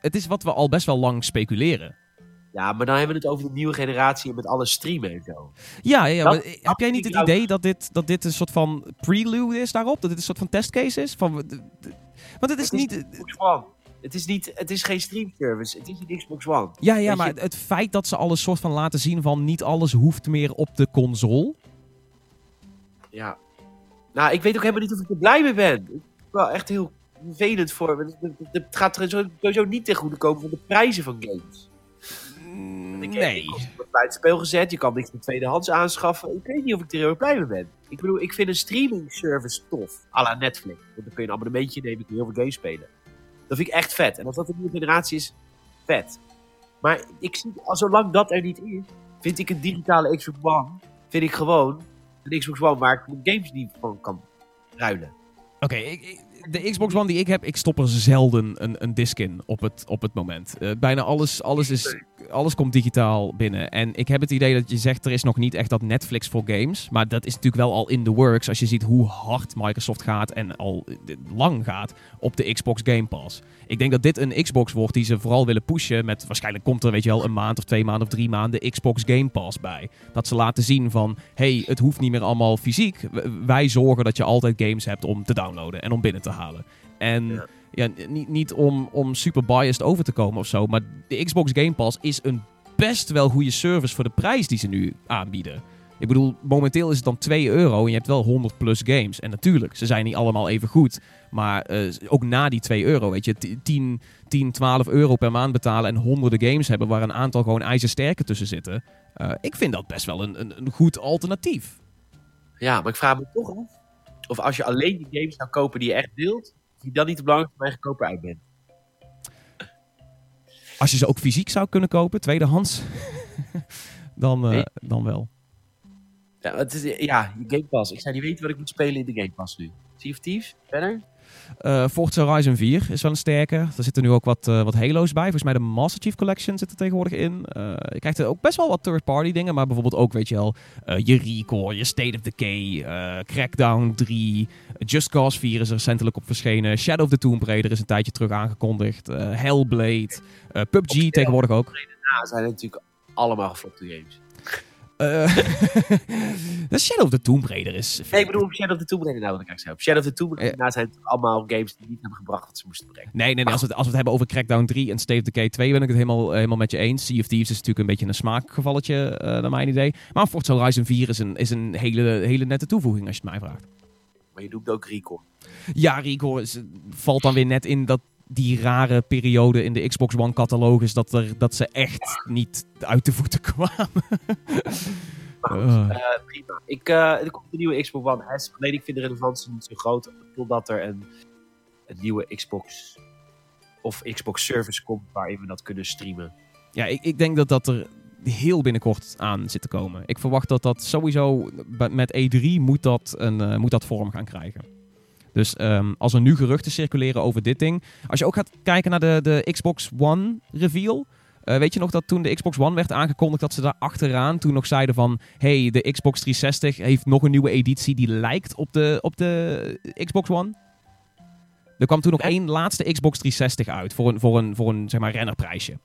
het is wat we al best wel lang speculeren. Ja, maar dan hebben we het over de nieuwe generatie met alle streamen en zo. Ja, ja, Dat- maar heb jij niet het idee dat dit, dat dit een soort van prelude is daarop? Dat dit een soort van testcase is? Van, de- de- want het is Het is niet... Xbox One. Het is, niet, het is geen streamservice, het is een Xbox One. Ja, ja, maar je- het feit dat ze alles soort van laten zien van niet alles hoeft meer op de console. Ja. Nou, ik weet ook helemaal niet of ik er blij mee ben. Ik ben wel echt heel vervelend voor. Het- gaat er sowieso niet ten goede komen van de prijzen van games. Ik Nee. ik heb het spel gezet, je kan niks meer tweedehands aanschaffen. Ik weet niet of ik er heel erg blij mee ben. Ik bedoel, ik vind een streaming service tof. à la Netflix. Want dan kun je een abonnementje nemen, kun je heel veel games spelen. Dat vind ik echt vet. En als dat een nieuwe generatie is, vet. Maar ik zie, zolang dat er niet is, vind ik een digitale Xbox One, vind ik gewoon een Xbox One waar ik mijn games niet van kan ruilen. Oké, ik- ik- de Xbox One die ik heb, ik stop er zelden een, een disc in op het, op het moment. Eh, bijna alles, alles, is, alles komt digitaal binnen. En ik heb het idee dat je zegt, er is nog niet echt dat Netflix voor games. Maar dat is natuurlijk wel al in the works als je ziet hoe hard Microsoft gaat en al eh, lang gaat op de Xbox Game Pass. Ik denk dat dit een Xbox wordt die ze vooral willen pushen met, waarschijnlijk komt er weet je wel een maand of twee maanden of drie maanden Xbox Game Pass bij. Dat ze laten zien van, hey, het hoeft niet meer allemaal fysiek. Wij zorgen dat je altijd games hebt om te downloaden en om binnen te halen. En Ja. niet, niet om, om super biased over te komen of zo, maar de Xbox Game Pass is een best wel goede service voor de prijs die ze nu aanbieden. Ik bedoel, momenteel is het dan 2 euro en je hebt wel 100 plus games. En natuurlijk, ze zijn niet allemaal even goed. Maar eh, ook na die 2 euro, weet je, t- 10, 10, 12 euro per maand betalen en honderden games hebben waar een aantal gewoon ijzersterke tussen zitten. Eh, ik vind dat best wel een, een, een goed alternatief. Ja, maar ik vraag me toch af of als je alleen die games zou kopen die je echt wilt, je dan niet de belangrijkste gekopen uit bent. Als je ze ook fysiek zou kunnen kopen, tweedehands, dan, eh, Nee. dan wel. Ja, het is, ja, Game Pass. Ik zou niet weten wat ik moet spelen in de Game Pass nu. Sea of Thieves? Verder? Eh Forza Horizon 4 is wel een sterke. Er zitten nu ook wat, eh, wat Halo's bij. Volgens mij de Master Chief Collection zit er tegenwoordig in. Eh, je krijgt er ook best wel wat third-party dingen. Maar bijvoorbeeld ook, weet je wel, je Recore, je State of Decay, Crackdown 3. Just Cause 4 is er recentelijk op verschenen. Shadow of the Tomb Raider is een tijdje terug aangekondigd. Hellblade. PUBG tegenwoordig ook. Ja, zijn natuurlijk allemaal geflopte games. De Shadow of the Tomb Raider is... Nee, ik bedoel Shadow of the Tomb Raider nou wat ik eigenlijk zei. Shadow of the Tomb Raider nou, zijn het allemaal games die niet hebben gebracht wat ze moesten brengen. Nee, nee, nee als, we, het- als we het hebben over Crackdown 3 en State of Decay 2 ben ik het helemaal, eh, helemaal met je eens. Sea of Thieves is natuurlijk een beetje een smaakgevalletje, eh naar mijn idee. Maar Forza Horizon 4 is een, is een hele, hele nette toevoeging als je het mij vraagt. Maar je doet ook Record. Ja, Rico is, valt dan weer net in dat die rare periode in de Xbox One catalogus dat, er, dat ze echt niet uit de voeten kwamen. Maar goed, Eh. eh, prima. Ik, eh, er komt een nieuwe Xbox One S. Alleen ik vind de relevantie niet zo groot. Totdat er een, een nieuwe Xbox of Xbox Service komt waarin we dat kunnen streamen. Ja, ik, ik denk dat dat er heel binnenkort aan zit te komen. Ik verwacht dat dat sowieso met E3 moet dat, een, eh, moet dat vorm gaan krijgen. Dus ehm, als er nu geruchten circuleren over dit ding. Als je ook gaat kijken naar de, de Xbox One reveal. eh, weet je nog dat toen de Xbox One werd aangekondigd dat ze daar achteraan toen nog zeiden van... hey, de Xbox 360 heeft nog een nieuwe editie die lijkt op de, op de Xbox One. Er kwam toen nog één laatste Xbox 360 uit voor een, voor een, voor een zeg maar, rennerprijsje.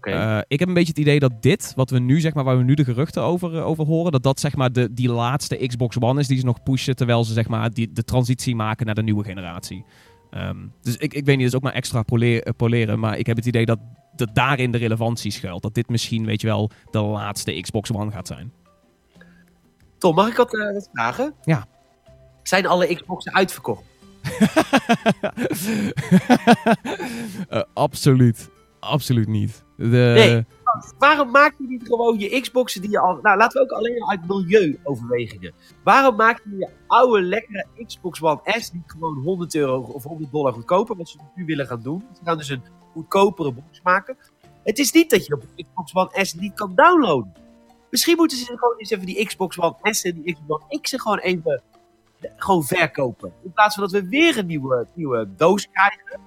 Eh, ik heb een beetje het idee dat dit, wat we nu zeg maar, waar we nu de geruchten over, eh, over horen, dat dat zeg maar de, die laatste Xbox One is die ze nog pushen, terwijl ze zeg maar die, de transitie maken naar de nieuwe generatie. Ehm, dus ik, ik weet niet, dat is ook maar extra eh, poleren, maar ik heb het idee dat, dat daarin de relevantie schuilt. Dat dit misschien, weet je wel, de laatste Xbox One gaat zijn. Tom, mag ik wat, wat vragen? Ja. Zijn alle Xboxen uitverkocht? Absoluut. Absoluut niet. De, Nee. Waarom maak je niet gewoon je Xboxen die je al... Nou, laten we ook alleen al uit milieuoverwegingen. Waarom maak je je oude lekkere Xbox One S niet gewoon 100 euro of 100 dollar goedkoper? Wat ze nu willen gaan doen. Ze gaan dus een goedkopere box maken. Het is niet dat je op de Xbox One S niet kan downloaden. Misschien moeten ze gewoon eens even die Xbox One S en die Xbox One X gewoon even gewoon verkopen. In plaats van dat we weer een nieuwe, nieuwe doos krijgen.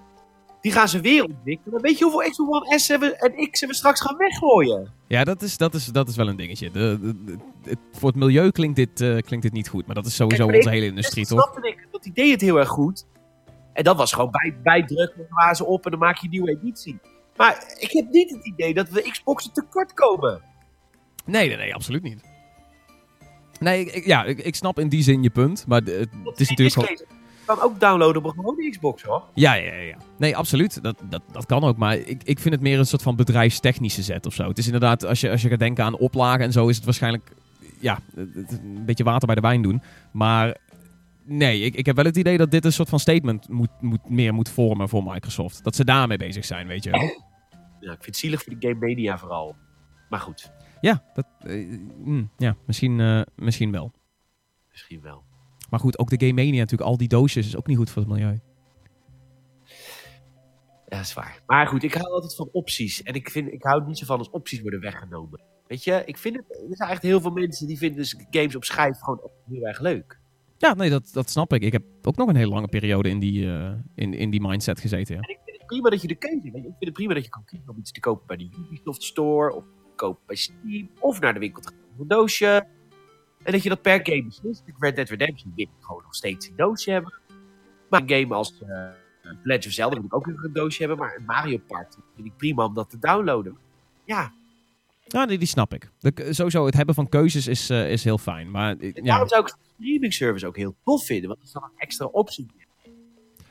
Die gaan ze weer ontwikkelen. Weet je hoeveel Xbox One S en X we straks gaan weggooien. Ja, dat is, dat is, dat is wel een dingetje. De, de- de- het- voor het milieu klinkt dit, eh, klinkt dit niet goed. Maar dat is sowieso Kijk, onze hele industrie, Dus toch? snapte ik. Dat idee het heel erg goed. En dat was gewoon bij, bijdrukken. Dan waren ze op en dan maak je een nieuwe editie. Maar ik heb niet het idee dat we Xboxen tekort komen. Nee, nee, nee, absoluut niet. Nee, ik- ja, ik, ik snap in die zin je punt. Maar het is natuurlijk gewoon... Kan ook downloaden op een gewone Xbox hoor. Ja, ja, ja. Nee, absoluut. Dat, dat, dat kan ook. Maar ik, ik vind het meer een soort van bedrijfstechnische zet of zo. Het is inderdaad, als je, als je gaat denken aan oplagen en zo, is het waarschijnlijk ja, een beetje water bij de wijn doen. Maar nee, ik, ik heb wel het idee dat dit een soort van statement moet, moet, meer moet vormen voor Microsoft. Dat ze daarmee bezig zijn, weet je wel. Ja, ik vind het zielig voor de Game Mania vooral. Maar goed, Ja, dat, eh, mm, ja misschien, eh, misschien wel. misschien wel. Maar goed, ook de Game Mania natuurlijk, al die doosjes is ook niet goed voor het milieu. Ja, dat is waar. Maar goed, ik hou altijd van opties. En ik, vind, ik hou niet zo van als opties worden weggenomen. Weet je, ik vind het, er zijn echt heel veel mensen die vinden dus games op schijf gewoon heel erg leuk. Ja, nee, dat, dat snap ik. Ik heb ook nog een hele lange periode in die, eh, in, in die mindset gezeten, ja. En ik vind het prima dat je de keuze hebt. Ik vind het prima dat je kan kiezen om iets te kopen bij de Ubisoft Store. Of te kopen bij Steam. Of naar de winkel te gaan voor een doosje. En dat je dat per game beslist. Ik Red Dead Redemption wil ik gewoon nog steeds een doosje hebben. Maar een game als eh Legend of Zelda wil ik ook nog een doosje hebben. Maar een Mario Party vind ik prima om dat te downloaden. Ja, Ja, die, die snap ik. De, sowieso, het hebben van keuzes is, eh, is heel fijn. Maar, en ja, zou ik de streaming service ook heel tof vinden. Want dat is dan een extra optie.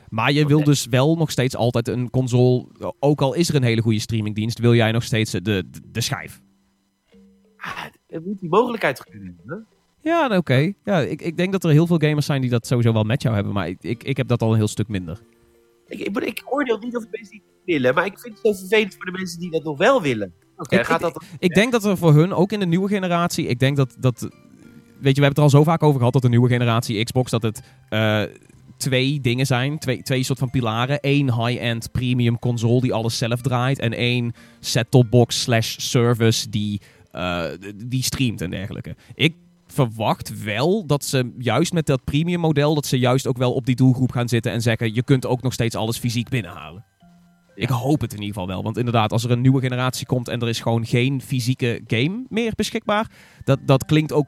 maar je wil dus wel nog steeds altijd een console... Ook al is er een hele goede streamingdienst, wil jij nog steeds de, de, de schijf. Ah, er moet die mogelijkheid kunnen hebben. Ja, oké. Ja, ik, ik denk dat er heel veel gamers zijn die dat sowieso wel met jou hebben. Maar ik, ik, ik heb dat al een heel stuk minder. Ik, ik, ik oordeel niet of de mensen die het willen. Maar ik vind het zo vervelend voor de mensen die dat nog wel willen. Oké, Ik- gaat dat... Ik denk dat er voor hun, ook in de nieuwe generatie... Ik denk dat... dat weet je, we hebben het er al zo vaak over gehad... dat de nieuwe generatie Xbox... dat het eh, twee dingen zijn. Twee, twee soort van pilaren. Eén high-end premium console die alles zelf draait. En één set-top box slash service die, eh, die streamt en dergelijke. Ik verwacht wel dat ze juist met dat premium model... dat ze juist ook wel op die doelgroep gaan zitten en zeggen... je kunt ook nog steeds alles fysiek binnenhalen. Ik hoop het in ieder geval wel. Want inderdaad, als er een nieuwe generatie komt en er is gewoon geen fysieke game meer beschikbaar, dat, dat klinkt ook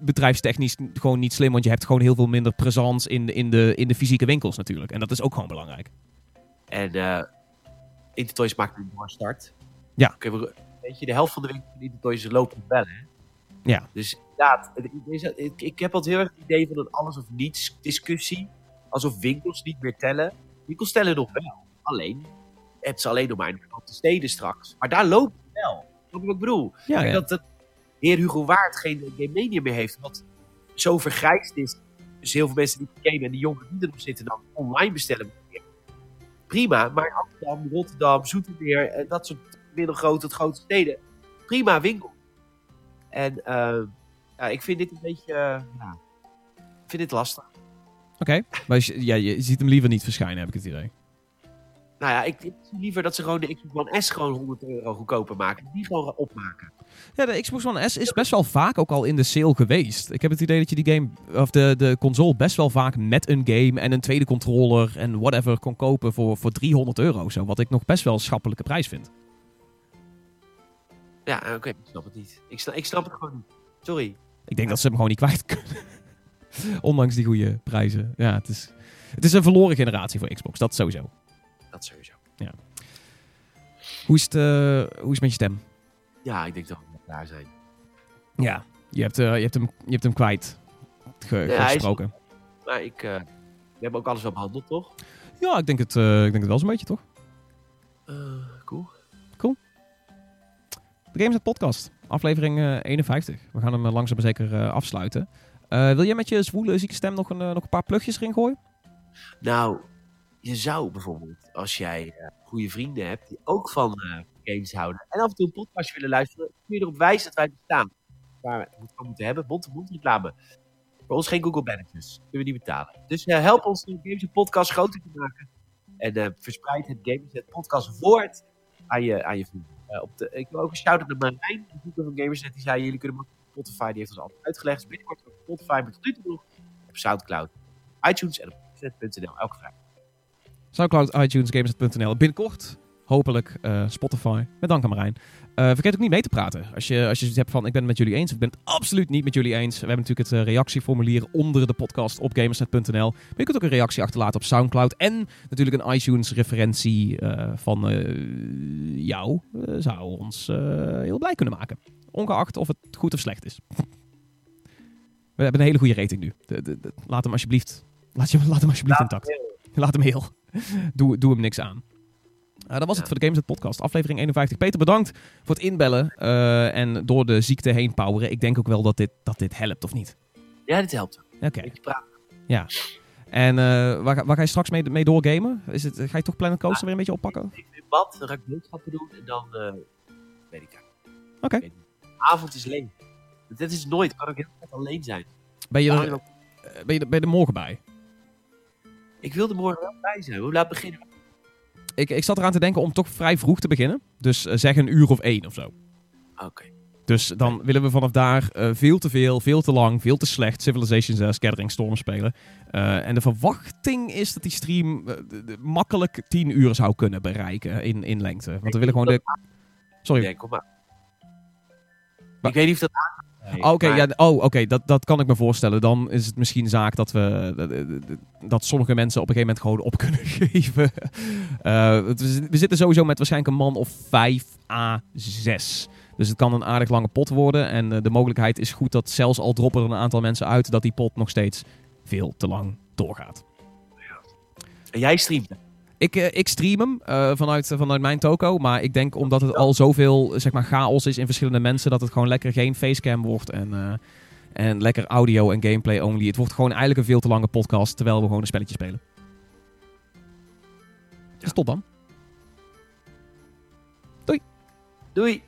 bedrijfstechnisch gewoon niet slim. Want je hebt gewoon heel veel minder presence in, de- in, de, in de fysieke winkels natuurlijk. En dat is ook gewoon belangrijk. En eh Intertoys maakt een mooie start. Ja. Weet je, de helft van de winkel van Intertoys loopt op bellen. Hè? Ja. Dus inderdaad, het dat- ik, ik heb altijd heel erg het idee van een alles of niets discussie. Alsof winkels niet meer tellen. Winkels tellen nog wel. Alleen, het is alleen nog maar in de grote steden straks. Maar daar loopt het wel. Je wat ik bedoel? Ja, Ik denk ja. dat het heer Hugo Waard geen Game Mania meer heeft. Wat zo vergrijsd is. Dus heel veel mensen die gamen en die jongeren die erop zitten dan online bestellen. Prima, maar in Amsterdam, Rotterdam, Zoetermeer, dat soort middelgrote tot grote steden. Prima winkel. En eh, ja, ik vind dit een beetje, eh, ja, ik vind dit lastig. Oké. Maar je, ja, je ziet hem liever niet verschijnen, heb ik het idee. Nou ja, ik, ik zie liever dat ze gewoon de Xbox One S gewoon 100 euro goedkoper maken. Die gewoon opmaken. Ja, de Xbox One S is best wel vaak ook al in de sale geweest. Ik heb het idee dat je die game, of de, de console best wel vaak met een game en een tweede controller en whatever kon kopen voor, voor 300 euro. Zo, wat ik nog best wel een schappelijke prijs vind. Ja, oké, ik snap het niet. Ik snap, ik snap het gewoon niet. Sorry. Ik denk dat ze hem gewoon niet kwijt kunnen. Ondanks die goede prijzen. Ja, het is, het is een verloren generatie voor Xbox, dat sowieso. Dat sowieso. Hoe is het, eh, hoe is het met je stem? Ja, ik denk dat we klaar zijn. Ja. Je hebt, eh, je hebt, hem, je hebt hem kwijt ge- hij is- gesproken. Maar ik, eh, we hebben ook alles wel behandeld, toch? Ja, ik denk het, ik denk het wel zo'n beetje, toch? Eh, cool. De Gameset Podcast, aflevering eh, 51. We gaan hem eh, langzaam maar zeker eh, afsluiten. Eh, wil jij met je zwoele, zieke stem nog een, eh, nog een paar plugjes erin gooien? Nou, je zou bijvoorbeeld, als jij eh, goede vrienden hebt die ook van eh, games houden en af en toe een podcastje willen luisteren, kun je erop wijzen dat wij bestaan. Waar we het gewoon moeten hebben, mond-to-mond reclame. Voor ons geen Google Managers. Kunnen we niet betalen. Dus eh, help ons de Games Podcast groter te maken. En eh, verspreid het Games Podcast woord aan je, aan je vrienden. Eh, op de, ik wil ook een shout-out naar Marijn, de boeker van Gamersnet. Die zei, jullie kunnen Spotify. Die heeft ons altijd uitgelegd. Binnenkort op Spotify, maar tot nu nog op Soundcloud, iTunes en op elke vrijdag. Soundcloud, iTunes, Gamersnet.nl. Binnenkort hopelijk eh, Spotify. Met dank aan Marijn. Eh, vergeet ook niet mee te praten. Als je, als je het hebt van ik ben het met jullie eens of ik ben het absoluut niet met jullie eens. We hebben natuurlijk het eh, reactieformulier onder de podcast op gamersnet.nl. Maar je kunt ook een reactie achterlaten op Soundcloud. En natuurlijk een iTunes referentie van jou zou ons heel blij kunnen maken. Ongeacht of het goed of slecht is. We hebben een hele goede rating nu. De, de, de- laat hem alsjeblieft, laat, je, laat hem alsjeblieft intact. Laat hem heel. doe, doe hem niks aan. Uh, dat was het Ja. voor de Games Podcast, aflevering 51. Peter, bedankt voor het inbellen eh, en door de ziekte heen poweren. Ik denk ook wel dat dit, dat dit helpt, of niet? Ja, dit helpt. Oké. Beetje praten. En eh, waar, ga- waar ga je straks mee, mee doorgamen? Is het, ga je toch Planet Coaster weer een beetje oppakken? Ik ben in bad, dan ga ik boodschappen doen en dan eh weet ik. Oké. Avond is alleen. Dit is nooit, kan ik heel tijd alleen zijn. Ben, je er, ook- eh, ben, je, er- ben je er morgen bij? Ik wil er morgen wel bij zijn. Hoe laat beginnen we? Ik, ik zat eraan te denken om toch vrij vroeg te beginnen. Dus eh, zeg een uur of één of zo. Oké. Dus dan willen we vanaf daar eh, veel te veel, veel te lang, veel te slecht Civilization 6 Gathering Storm spelen. Eh, en de verwachting is dat die stream de- de- makkelijk 10 uur zou kunnen bereiken in, in lengte. Want we willen gewoon de... Sorry. Nee, kom maar. Maar- Ik weet niet of dat. Nee, Oh, Oké, maar- ja, oh, oké, dat, dat kan ik me voorstellen. Dan is het misschien zaak dat we dat, dat sommige mensen op een gegeven moment gewoon op kunnen geven. Eh, we zitten sowieso met waarschijnlijk een man of 5 à 6. Dus het kan een aardig lange pot worden. En eh, de mogelijkheid is goed dat zelfs al droppen er een aantal mensen uit, dat die pot nog steeds veel te lang doorgaat. En jij streamt. Ik, eh, ik stream hem eh, vanuit, vanuit mijn toko. Maar ik denk omdat het al zoveel zeg maar, chaos is in verschillende mensen. Dat het gewoon lekker geen facecam wordt. En, eh, en lekker audio en gameplay only. Het wordt gewoon eigenlijk een veel te lange podcast. Terwijl we gewoon een spelletje spelen. Dus tot dan. Doei.